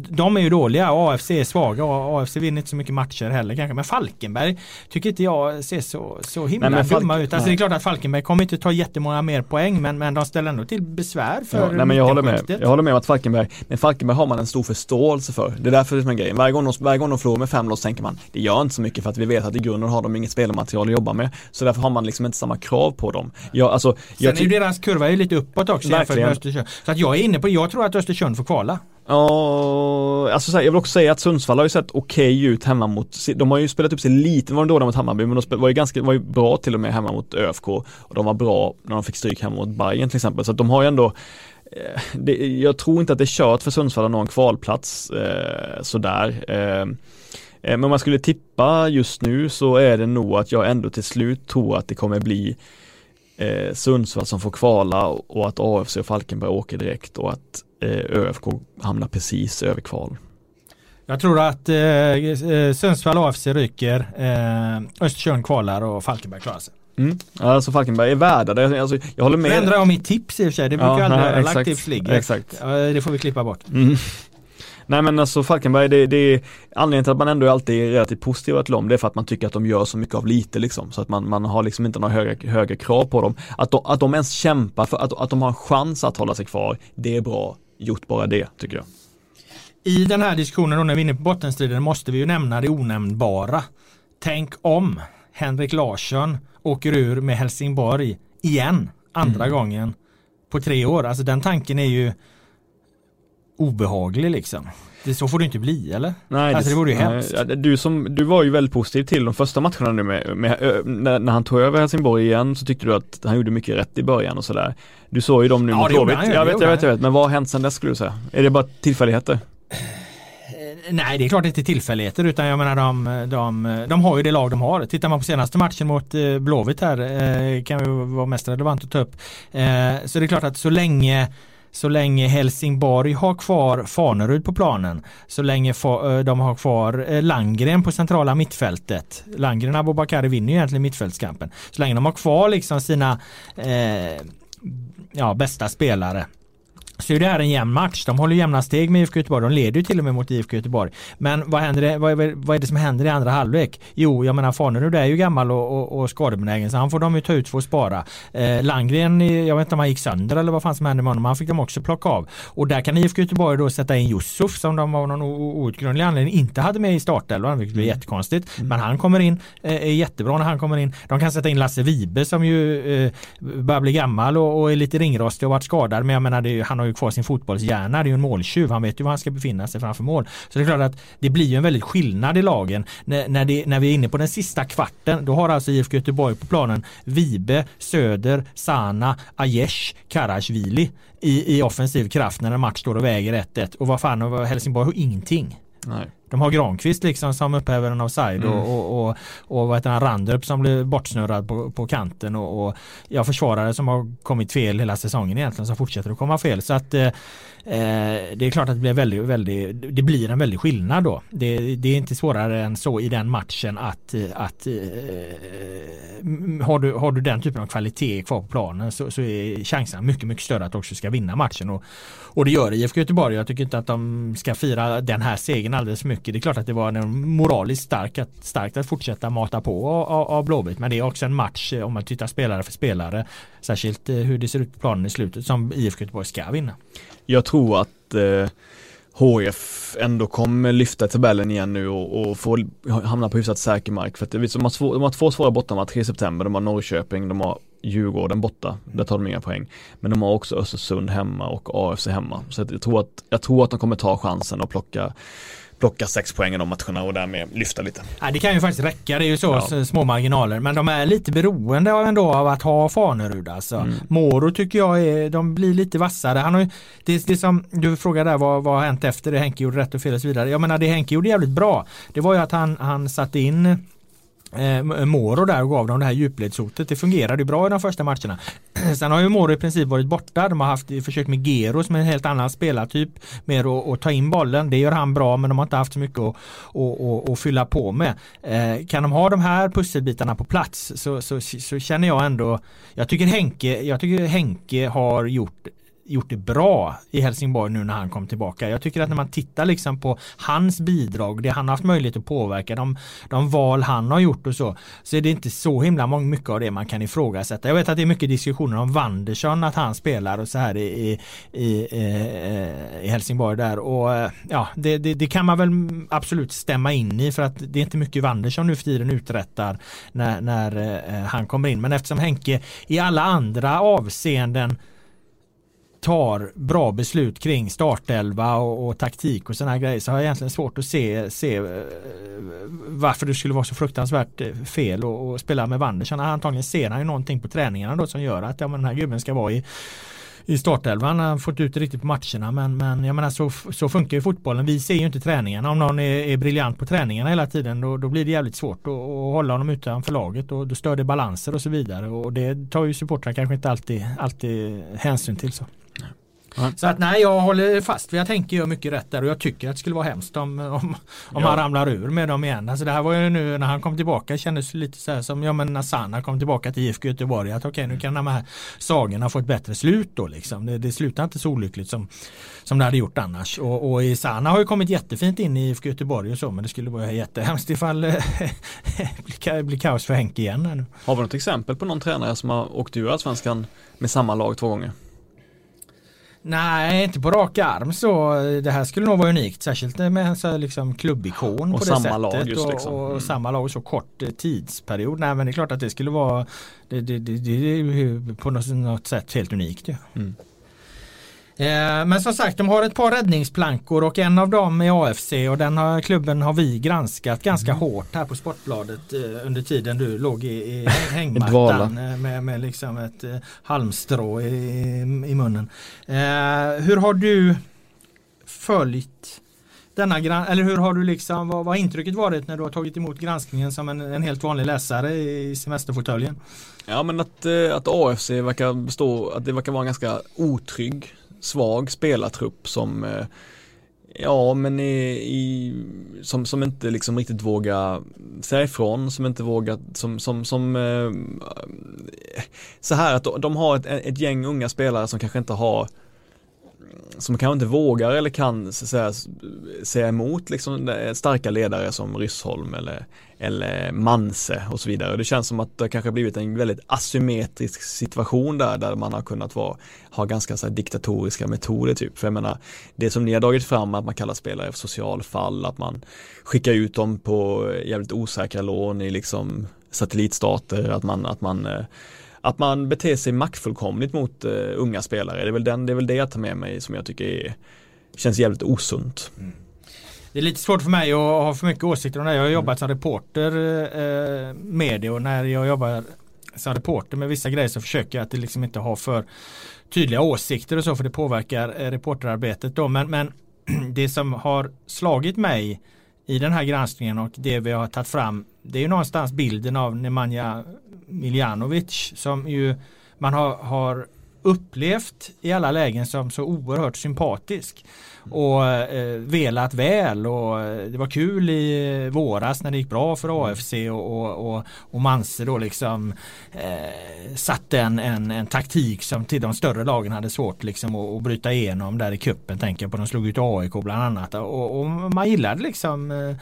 Speaker 1: de är ju dåliga. AFC är svaga och AFC vinner inte så mycket matcher heller kanske. Men Falkenberg tycker inte jag ser så, så himla nej, dumma ut. Alltså det är klart att Falkenberg kommer inte ta jättemånga mer poäng men, men de ställer ändå till besvär för ja,
Speaker 2: nej, men jag håller med. Jag håller med om att Falkenberg, men Falkenberg har man en stor förståelse för. Det är därför det är en grej. Varje gång de, varje gång de förlorar med fem loss tänker man det gör inte så mycket för att vi vet att i grunden har de inget spelmaterial att jobba med. Så därför har man liksom inte samma krav på dem. Jag, alltså,
Speaker 1: Sen är ju deras kurva är lite uppåt också jämfört med Östersund. Så att jag är inne på, jag tror att Östersund får kvala.
Speaker 2: Ja, alltså jag vill också säga att Sundsvall har ju sett okej okay ut hemma mot, de har ju spelat upp sig lite, var de dåliga mot Hammarby men de var ju ganska, var ju bra till och med hemma mot ÖFK och de var bra när de fick stryk hemma mot Bayern till exempel. Så att de har ju ändå eh, det, jag tror inte att det är kört för Sundsvall att nå en kvalplats eh, sådär. Eh, eh, men om man skulle tippa just nu så är det nog att jag ändå till slut tror att det kommer bli eh, Sundsvall som får kvala och att AFC och Falkenberg åker direkt och att eh, ÖFK hamnar precis över kval.
Speaker 1: Jag tror att eh, eh Sundsvall AFC ryker, eh, Östersund kvalar och Falkenberg klarar sig.
Speaker 2: Mm. Alltså Falkenberg är värda. Alltså, jag håller med.
Speaker 1: Nu ändrar jag mitt tips i och för sig. Det brukar ja, aldrig göra. Lagt tips ligger.
Speaker 2: Exakt.
Speaker 1: Det får vi klippa bort. Mm.
Speaker 2: Nej men alltså Falkenberg, det, det är anledningen till att man ändå är alltid relativt positiv till dem, det är för att man tycker att de gör så mycket av lite liksom. Så att man, man har liksom inte några högre, högre krav på dem. Att de, att de ens kämpar för att, att de har en chans att hålla sig kvar, det är bra gjort bara det tycker jag.
Speaker 1: I den här diskussionen då när vi är inne på bottenstriden måste vi ju nämna det onämnbara. Tänk om Henrik Larsson åker ur med Helsingborg igen, andra mm. gången på tre år. Alltså den tanken är ju obehaglig liksom. Det, så får det inte bli eller?
Speaker 2: Nej,
Speaker 1: alltså, det, det vore ju
Speaker 2: nej,
Speaker 1: hemskt.
Speaker 2: Du, som, du var ju väldigt positiv till de första matcherna nu med, med när, när, han tog över Helsingborg igen så tyckte du att han gjorde mycket rätt i början och sådär. Du såg ju dem nu ja, mot Blåvitt. Jag vet, jag vet, jag vet. Men vad har hänt sedan dess skulle du säga? Är det bara tillfälligheter?
Speaker 1: Eh, nej, det är klart inte tillfälligheter utan jag menar de, de, de har ju det lag de har. Tittar man på senaste matchen mot eh, Blåvitt här eh, kan ju vara mest relevant att ta upp. Så det är klart att så länge så länge Helsingborg har kvar Fanerud på planen, så länge eh, de har kvar eh, Langren på centrala mittfältet. Langren och Abubakari vinner ju egentligen mittfältskampen. Så länge de har kvar liksom sina eh, ja, bästa spelare så är det här en jämn match. De håller jämna steg med IFK Göteborg. De leder ju till och med mot IFK Göteborg. Men vad, händer, vad, är, vad är det som händer i andra halvlek? Jo, jag menar Fanerud är ju gammal och, och, och skadebenägen så han får de ju ta ut för att spara. Eh, Landgren, jag vet inte om han gick sönder eller vad fan som hände med honom. Han fick de också plocka av. Och där kan IFK Göteborg då sätta in Yusuf som de av någon outgrundlig anledning inte hade med i startelvan, vilket blir mm. jättekonstigt. Mm. Men han kommer in, eh, är jättebra när han kommer in. De kan sätta in Lasse Vibe som ju eh, börjar bli gammal och, och är lite ringrostig och varit skadad. Men jag menar, det, han har ju kvar sin fotbollshjärna. Det är ju en måltjuv. Han vet ju var han ska befinna sig framför mål. Så det är klart att det blir ju en väldigt skillnad i lagen. När, när, det, när vi är inne på den sista kvarten, då har alltså IFK Göteborg på planen Vibe, Söder, Sana, Aiesh, Karasjvili i, i offensiv kraft när en match står och väger 1-1. Och vad fan, Helsingborg har ingenting.
Speaker 2: Nej.
Speaker 1: De har Granqvist liksom som upphäver en offside mm. och, och, och, vad heter han, Randrup som blir bortsnurrad på, på kanten och, och ja, försvarare som har kommit fel hela säsongen egentligen som fortsätter att komma fel. Så att Eh, Eh, det är klart att det blir, väldigt, väldigt, det blir en väldig skillnad då. Det, det, är inte svårare än så i den matchen att, eh, att eh, har, du, har du den typen av kvalitet kvar på planen så, så är chanserna mycket, mycket större att du också ska vinna matchen. Och, och det gör IFK Göteborg. Jag tycker inte att de ska fira den här segern alldeles mycket. Det är klart att det var en moraliskt stark att, starkt att fortsätta mata på av, Blåvitt. Men det är också en match eh, om man tittar spelare för spelare. Särskilt hur det ser ut på planen i slutet som IFK Göteborg ska vinna
Speaker 2: jag tror att eh, HF ändå kommer lyfta tabellen igen nu och, och få hamna på hyfsat säker mark. För att det, de, har svår, de har två svåra bortamatcher 3 september, de har Norrköping, de har Djurgården borta, där tar de inga poäng. Men de har också Östersund hemma och AFC hemma. Så jag tror att, jag tror att de kommer ta chansen och plocka plocka sex poäng i de matcherna och därmed lyfta lite.
Speaker 1: Ja, det kan ju faktiskt räcka, det är ju så ja. små marginaler. Men de är lite beroende ändå av att ha Fanerud alltså. Mm. Moro tycker jag är, de blir lite vassare. Han har ju, det, det som du frågade där vad, vad har hänt efter det Henke gjorde rätt och fel och så vidare. Jag menar det Henke gjorde jävligt bra. Det var ju att han, han satte in eh, Moro där och gav dem det här djupledshotet. Det fungerade bra i de första matcherna. Sen har ju Moro i princip varit borta. De har haft försök med Gero som är en helt annan spelartyp. Mer att, att ta in bollen. Det gör han bra men de har inte haft så mycket att, att, att, att fylla på med. Eh, kan de ha de här pusselbitarna på plats så, så, så, känner jag ändå Jag tycker Henke, jag tycker Henke har gjort gjort det bra i Helsingborg nu när han kom tillbaka. Jag tycker att när man tittar liksom på hans bidrag, det han har haft möjlighet att påverka, de, de val han har gjort och så, så är det inte så himla mycket av det man kan ifrågasätta. Jag vet att det är mycket diskussioner om Wandersson, att han spelar och så här i, i, i, eh, i Helsingborg där och eh, ja, det, det, det, kan man väl absolut stämma in i för att det är inte mycket Wandersson nu för tiden uträttar när, när eh, han kommer in. Men eftersom Henke i alla andra avseenden tar bra beslut kring startelva och, och taktik och sådana grejer så har jag egentligen svårt att se, se eh, varför det skulle vara så fruktansvärt eh, fel att spela med Wandersen. Antagligen ser han ju någonting på träningarna då som gör att ja, men den här gubben ska vara i i startelvan. Han har fått ut det riktigt på matcherna men, men jag menar så, så funkar ju fotbollen. Vi ser ju inte träningarna. Om någon är, är briljant på träningarna hela tiden då, då blir det jävligt svårt att, att hålla honom utanför laget och då stör det balanser och så vidare och det tar ju supportrar kanske inte alltid, alltid hänsyn till. så. Så att nej, jag håller fast vid jag tänker jag mycket rätt där och jag tycker att det skulle vara hemskt om, om, om ja. han ramlar ur med dem igen. Alltså det här var ju nu när han kom tillbaka kändes lite så här som ja men när Sanna kom tillbaka till IFK Göteborg att okej okay, nu kan de här sagorna få ett bättre slut då liksom. Det, det slutar inte så olyckligt som, som det hade gjort annars. Och, och Sanna har ju kommit jättefint in i IFK Göteborg och så men det skulle vara jättehemskt ifall det blir kaos för Henke igen. Nu.
Speaker 2: Har vi något exempel på någon tränare som har åkt ur Allsvenskan med samma lag två gånger?
Speaker 1: Nej, inte på rak arm så. Det här skulle nog vara unikt. Särskilt med en så liksom klubbikon
Speaker 2: och
Speaker 1: på
Speaker 2: det
Speaker 1: sättet.
Speaker 2: Lag just, liksom.
Speaker 1: och, och samma lag och så kort eh, tidsperiod. Nej men det är klart att det skulle vara Det, det, det, det är på något, något sätt helt unikt. Ja. Mm. Eh, men som sagt, de har ett par räddningsplankor och en av dem är AFC och den har, klubben har vi granskat ganska mm. hårt här på Sportbladet eh, under tiden du låg i, i hängmattan eh, med, med liksom ett halmstrå i, i munnen. hur har du följt denna eller hur har du liksom, vad, vad har intrycket varit när du har tagit emot granskningen som en, en helt vanlig läsare i semesterfåtöljen?
Speaker 2: Ja men att, att AFC verkar bestå, att det verkar vara en ganska otrygg svag spelartrupp som eh, Ja men i, i, som, som inte liksom riktigt vågar säga ifrån, som inte vågar, som, som, som eh, så här att de har ett, ett gäng unga spelare som kanske inte har som kanske inte vågar eller kan säga, säga emot liksom starka ledare som Ryssholm eller, eller Manse och så vidare. Det känns som att det kanske blivit en väldigt asymmetrisk situation där, där man har kunnat vara, ha ganska så här, diktatoriska metoder typ. För jag menar, det som ni har dragit fram, att man kallar spelare för socialfall, att man skickar ut dem på eh, jävligt osäkra lån i liksom satellitstater, att man, att man eh, att man beter sig maktfullkomligt mot uh, unga spelare. Det är, väl den, det är väl det jag tar med mig som jag tycker är, känns jävligt osunt. Mm.
Speaker 1: Det är lite svårt för mig att ha för mycket åsikter om det. Jag har jobbat som reporter eh, med det och när jag jobbar som reporter med vissa grejer så försöker jag att det liksom inte ha för tydliga åsikter och så för det påverkar eh, reporterarbetet då. Men, men det som har slagit mig i den här granskningen och det vi har tagit fram det är ju någonstans bilden av Nemanja Miljanovic som ju man har, har upplevt i alla lägen som så oerhört sympatisk och eh, velat väl och eh, det var kul i våras när det gick bra för AFC och, och, och, och Manse då liksom eh, satte en, en, en, taktik som till de större lagen hade svårt liksom att, att bryta igenom där i kuppen tänker jag på. De slog ut AIK bland annat och, och man gillade liksom eh,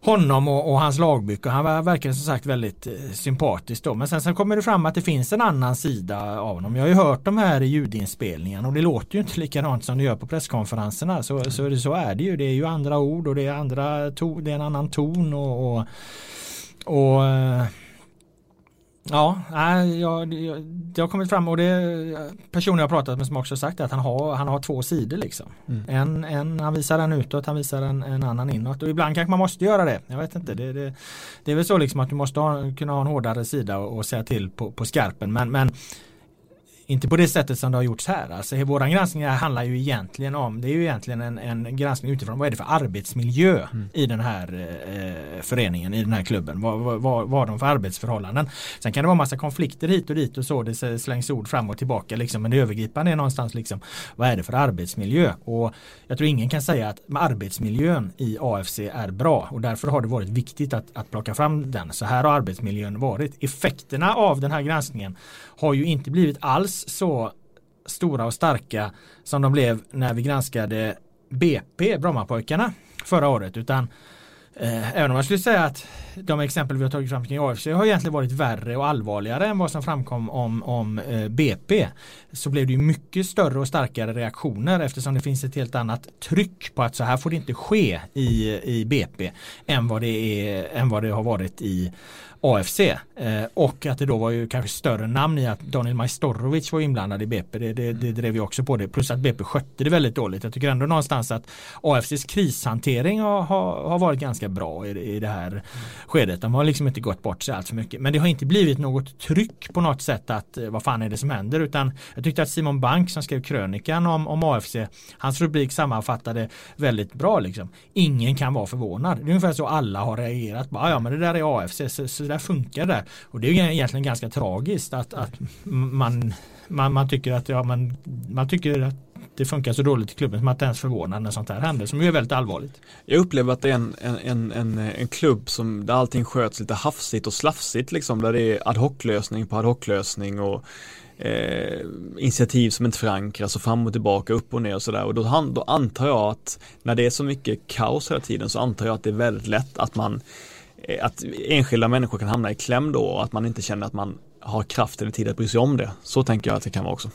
Speaker 1: honom och, och hans lagbygge. Och han var, verkar som sagt väldigt eh, sympatisk då. Men sen, sen kommer det fram att det finns en annan sida av honom. Jag har ju hört de här ljudinspelningarna och det låter ju inte likadant som det gör på presskonferenserna. Så, mm. så, så är det ju. Det är ju andra ord och det är, andra to, det är en annan ton och, och, och eh, Ja, jag, jag, det har kommit fram och det personer jag pratat med som också sagt att han har, han har två sidor liksom. Mm. En, en, han visar en utåt, han visar en, en annan inåt och ibland kanske man måste göra det. Jag vet inte, det, det, det är väl så liksom att du måste ha, kunna ha en hårdare sida och, och säga till på, på skarpen men, men inte på det sättet som det har gjorts här. Alltså, våran granskning handlar ju egentligen om, det är ju egentligen en, en granskning utifrån vad är det för arbetsmiljö mm. i den här eh, föreningen, i den här klubben. Vad, vad, vad, vad de för arbetsförhållanden? Sen kan det vara massa konflikter hit och dit och så, det slängs ord fram och tillbaka liksom, men det övergripande är någonstans liksom, vad är det för arbetsmiljö? Och jag tror ingen kan säga att arbetsmiljön i AFC är bra och därför har det varit viktigt att, att plocka fram den. Så här har arbetsmiljön varit. Effekterna av den här granskningen har ju inte blivit alls så stora och starka som de blev när vi granskade BP, Brommapojkarna, förra året. Utan eh, även om man skulle säga att de exempel vi har tagit fram kring AFC har egentligen varit värre och allvarligare än vad som framkom om, om eh, BP. Så blev det ju mycket större och starkare reaktioner eftersom det finns ett helt annat tryck på att så här får det inte ske i, i BP än vad, det är, än vad det har varit i AFC eh, och att det då var ju kanske större namn i att Daniel Majstorovic var inblandad i BP. Det, det, det drev ju också på det. Plus att BP skötte det väldigt dåligt. Jag tycker ändå någonstans att AFCs krishantering har, har, har varit ganska bra i, i det här skedet. De har liksom inte gått bort sig allt för mycket. Men det har inte blivit något tryck på något sätt att eh, vad fan är det som händer utan jag tyckte att Simon Bank som skrev krönikan om, om AFC hans rubrik sammanfattade väldigt bra liksom. Ingen kan vara förvånad. Det är ungefär så alla har reagerat. Bara, ja men det där är AFC så, så där funkar det. Och det är egentligen ganska tragiskt att, att man, man, man tycker att ja, man, man tycker att det funkar så dåligt i klubben som man inte ens förvånar när sånt här händer som ju är väldigt allvarligt.
Speaker 2: Jag upplever att det är en, en, en, en klubb som där allting sköts lite hafsigt och slafsigt liksom där det är ad hoc-lösning på ad hoc-lösning och eh, initiativ som inte förankras och fram och tillbaka, upp och ner och sådär och då, då antar jag att när det är så mycket kaos hela tiden så antar jag att det är väldigt lätt att man Eh, att enskilda människor kan hamna i kläm då och att man inte känner att man har kraft eller tid att bry sig om det. Så tänker jag att det kan vara också.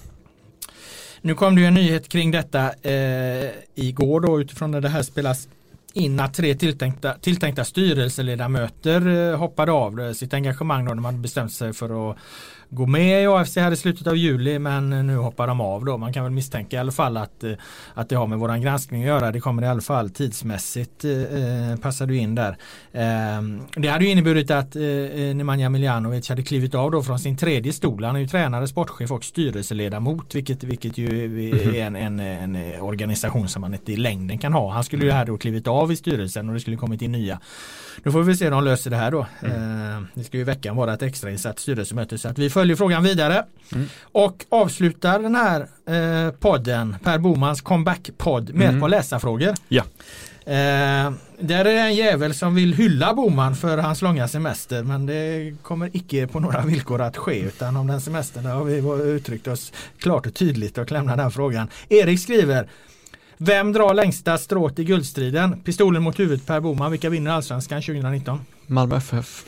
Speaker 1: Nu kom det ju en nyhet kring detta eh, igår då utifrån när det här spelas in att tre tilltänkta, tilltänkta styrelseledamöter eh, hoppade av sitt engagemang då de hade bestämt sig för att gå med i AFC här i slutet av juli men nu hoppar de av då. Man kan väl misstänka i alla fall att, eh, att det har med våran granskning att göra. Det kommer i alla fall tidsmässigt eh, passar du in där. Eh, det hade ju inneburit att eh, Nemanja Miljanovic hade klivit av då från sin tredje stol. Han är ju tränare, sportchef och styrelseledamot vilket, vilket ju är en, en, en organisation som man inte i längden kan ha. Han skulle ju här då klivit av i styrelsen och det skulle kommit in nya. Nu får vi se hur de löser det här då. Mm. Eh, det ska ju i veckan vara ett extrainsatt styrelsemöte så att vi följer frågan vidare. Mm. Och avslutar den här eh, podden, Per Bomans comeback-podd med mm. ett par läsarfrågor.
Speaker 2: Ja.
Speaker 1: Eh, där är en jävel som vill hylla Boman för hans långa semester men det kommer icke på några villkor att ske utan om den semestern har vi uttryckt oss klart och tydligt och lämnar den frågan. Erik skriver vem drar längsta strået i guldstriden? Pistolen mot huvudet Per Boman. Vilka vinner allsvenskan 2019?
Speaker 2: Malmö FF.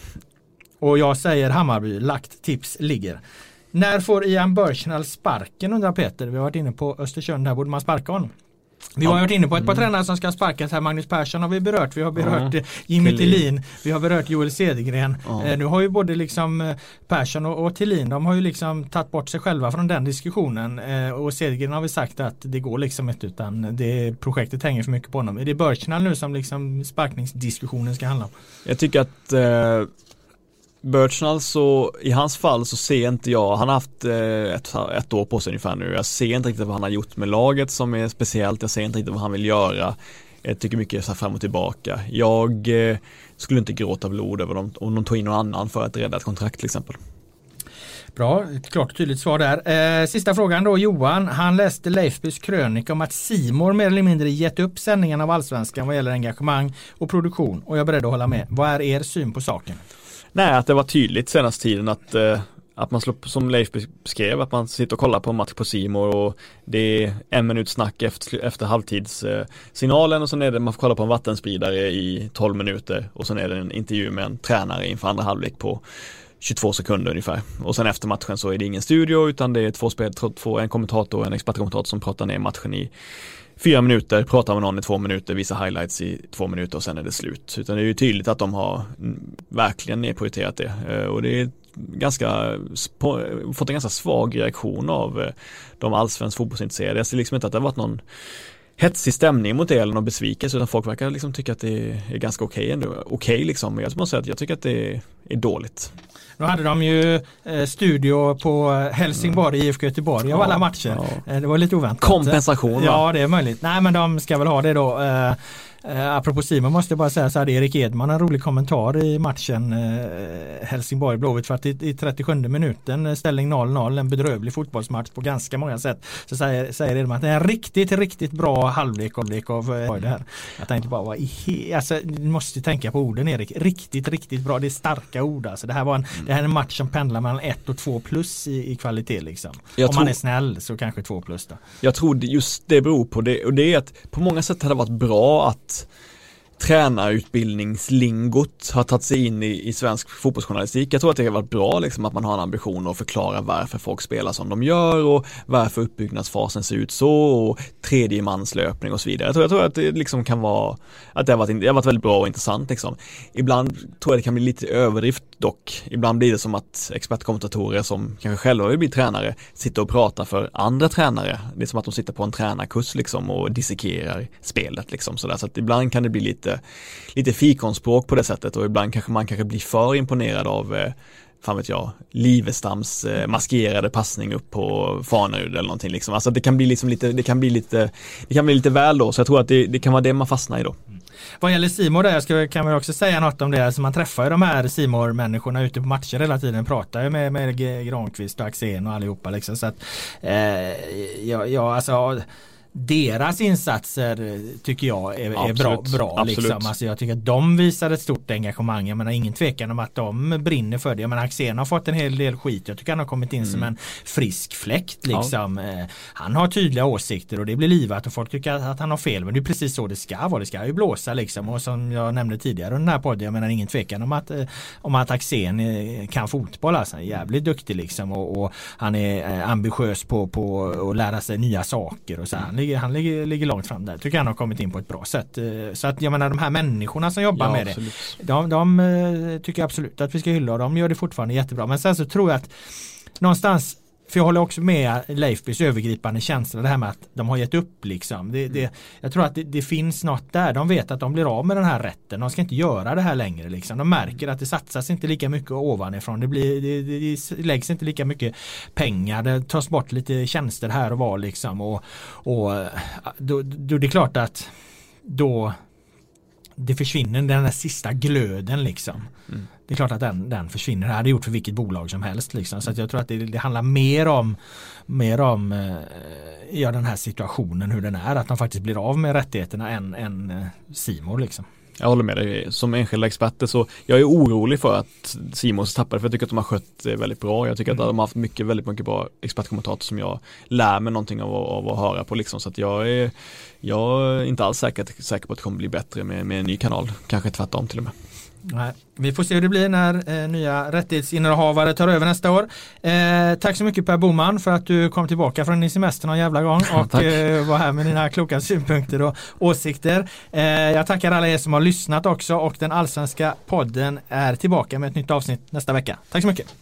Speaker 1: Och jag säger Hammarby. Lagt tips ligger. När får Ian Burchnell sparken undrar Peter. Vi har varit inne på Östersund. Här borde man sparka honom. Vi har varit inne på ett par mm. tränare som ska sparkas här. Magnus Persson har vi berört. Vi har berört ja. Jimmy Tillin. Vi har berört Joel Cedergren. Ja. Eh, nu har ju både liksom eh, Persson och, och Tillin de har ju liksom tagit bort sig själva från den diskussionen. Eh, och Cedergren har vi sagt att det går liksom inte utan det projektet hänger för mycket på honom. Är det Birchnall nu som liksom sparkningsdiskussionen ska handla om?
Speaker 2: Jag tycker att eh Birchnall så, i hans fall så ser inte jag, han har haft eh, ett, ett år på sig ungefär nu. Jag ser inte riktigt vad han har gjort med laget som är speciellt. Jag ser inte riktigt vad han vill göra. Jag tycker mycket så fram och tillbaka. Jag eh, skulle inte gråta blod över dem om de tog in någon annan för att rädda ett kontrakt till exempel.
Speaker 1: Bra, ett klart och tydligt svar där. Eh, sista frågan då Johan. Han läste Leifbys krönika om att Simor mer eller mindre gett upp sändningen av Allsvenskan vad gäller engagemang och produktion och jag är beredd att hålla med. Vad är er syn på saken?
Speaker 2: Nej, att det var tydligt senaste tiden att eh, att man slår, som Leif beskrev, att man sitter och kollar på en match på Simor och det är en minut snack efter, efter halvtidssignalen eh, och sen är det man får kolla på en vattenspridare i 12 minuter och sen är det en intervju med en tränare inför andra halvlek på 22 sekunder ungefär. Och sen efter matchen så är det ingen studio utan det är två spel, två, en kommentator och en expertkommentator som pratar ner matchen i fyra minuter, pratar med någon i två minuter, visar highlights i två minuter och sen är det slut. Utan det är ju tydligt att de har verkligen nedprioriterat det. Eh, och det är ganska, fått en ganska svag reaktion av eh, de allsvensk fotbollsintresserade. Jag ser liksom inte att det har varit någon hetsig stämning mot det eller någon besvikelse utan folk verkar liksom tycka att det är ganska okej okay ändå. Okej okay liksom, men jag måste säga att jag tycker att det är dåligt.
Speaker 1: Nu hade de ju eh, studio på Helsingborg, mm. IFK Göteborg av ja, alla matcher. Ja. Eh, det var lite oväntat.
Speaker 2: Kompensation va?
Speaker 1: Ja det är möjligt. Nej men de ska väl ha det då. Eh, Eh, apropå Simon måste jag bara säga så här, Erik Edman en rolig kommentar i matchen eh, Helsingborg-Blåvitt för att i, i 37 minuten eh, ställning 0-0, en bedrövlig fotbollsmatch på ganska många sätt. Så säger, säger Edman att det är en riktigt, riktigt bra halvlek av, av eh, det här. Jag tänkte bara, vad i alltså, du måste tänka på orden Erik, riktigt, riktigt bra, det är starka ord alltså. Det här var en, mm. det här är en match som pendlar mellan 1 och 2 plus i, i kvalitet liksom. Jag Om tror, man är snäll så kanske 2 plus då.
Speaker 2: Jag tror just det beror på det och det är att på många sätt hade det varit bra att tränarutbildningslingot har tagit sig in i, i svensk fotbollsjournalistik. Jag tror att det har varit bra liksom, att man har en ambition att förklara varför folk spelar som de gör och varför uppbyggnadsfasen ser ut så och tredjemanslöpning och så vidare. Jag tror, jag tror att det liksom kan vara att det har, varit, det har varit väldigt bra och intressant liksom. Ibland tror jag det kan bli lite överdrift dock. Ibland blir det som att expertkommentatorer som kanske själva vill bli tränare sitter och pratar för andra tränare. Det är som att de sitter på en tränarkurs liksom och dissekerar spelet liksom sådär. Så att ibland kan det bli lite lite, fikonspråk på det sättet och ibland kanske man kanske blir för imponerad av eh, fan vet jag, Livestams eh, maskerade passning upp på Fanerud eller någonting liksom. Alltså det kan bli liksom lite, det kan bli lite, det kan bli lite väl då, så jag tror att det, det kan vara det man fastnar i då. Mm.
Speaker 1: Vad gäller Simor där, ska, kan man också säga något om det. Alltså man träffar ju de här simor människorna ute på matcher hela tiden. Pratar ju med, med Granqvist och Axén och allihopa liksom. Så att, eh, ja, ja, alltså deras insatser tycker jag är, är bra. bra liksom. alltså jag tycker att de visar ett stort engagemang. Jag menar ingen tvekan om att de brinner för det. Jag menar Axén har fått en hel del skit. Jag tycker han har kommit in mm. som en frisk fläkt. Liksom. Ja. Eh, han har tydliga åsikter och det blir livat och folk tycker att han har fel. Men det är precis så det ska vara. Det ska ju blåsa liksom. Och som jag nämnde tidigare under den här podden. Jag menar ingen tvekan om att, eh, om att Axén eh, kan fotboll. Alltså. Han är jävligt duktig liksom. Och, och han är ambitiös på, på att lära sig nya saker. Och så. Han ligger, han ligger, ligger långt fram där. Tycker han har kommit in på ett bra sätt. Eh, så att jag menar de här människorna som jobbar ja, med absolut. det. De, de, eh, tycker absolut att vi ska hylla och de gör det fortfarande jättebra. Men sen så tror jag att någonstans för jag håller också med Leifbys övergripande känsla det här med att de har gett upp liksom. Det, det, jag tror att det, det, finns något där. De vet att de blir av med den här rätten. De ska inte göra det här längre liksom. De märker att det satsas inte lika mycket ovanifrån. Det, blir, det, det läggs inte lika mycket pengar. Det tas bort lite tjänster här och var liksom. Och, och då, då det är klart att då det försvinner den där sista glöden liksom. Mm. Det är klart att den, den försvinner. Det hade gjort för vilket bolag som helst. Liksom. Så jag tror att det, det, handlar mer om, mer om eh, ja, den här situationen hur den är. Att de faktiskt blir av med rättigheterna än, än eh, Simor liksom.
Speaker 2: Jag håller med dig. Som enskilda experter så jag är orolig för att Simons tappade för jag tycker att de har skött det väldigt bra. Jag tycker mm. att de har haft mycket, väldigt mycket bra expertkommentator som jag lär mig någonting av, av att höra på liksom. Så att jag är, jag är inte alls säker, säker på att det kommer bli bättre med, med en ny kanal. Kanske tvärtom till och med.
Speaker 1: Nej, vi får se hur det blir när eh, nya rättighetsinnehavare tar över nästa år. Eh, tack så mycket Per Boman för att du kom tillbaka från din semester någon jävla gång och eh, var här med dina kloka synpunkter och åsikter. Eh, jag tackar alla er som har lyssnat också och den allsvenska podden är tillbaka med ett nytt avsnitt nästa vecka. Tack så mycket!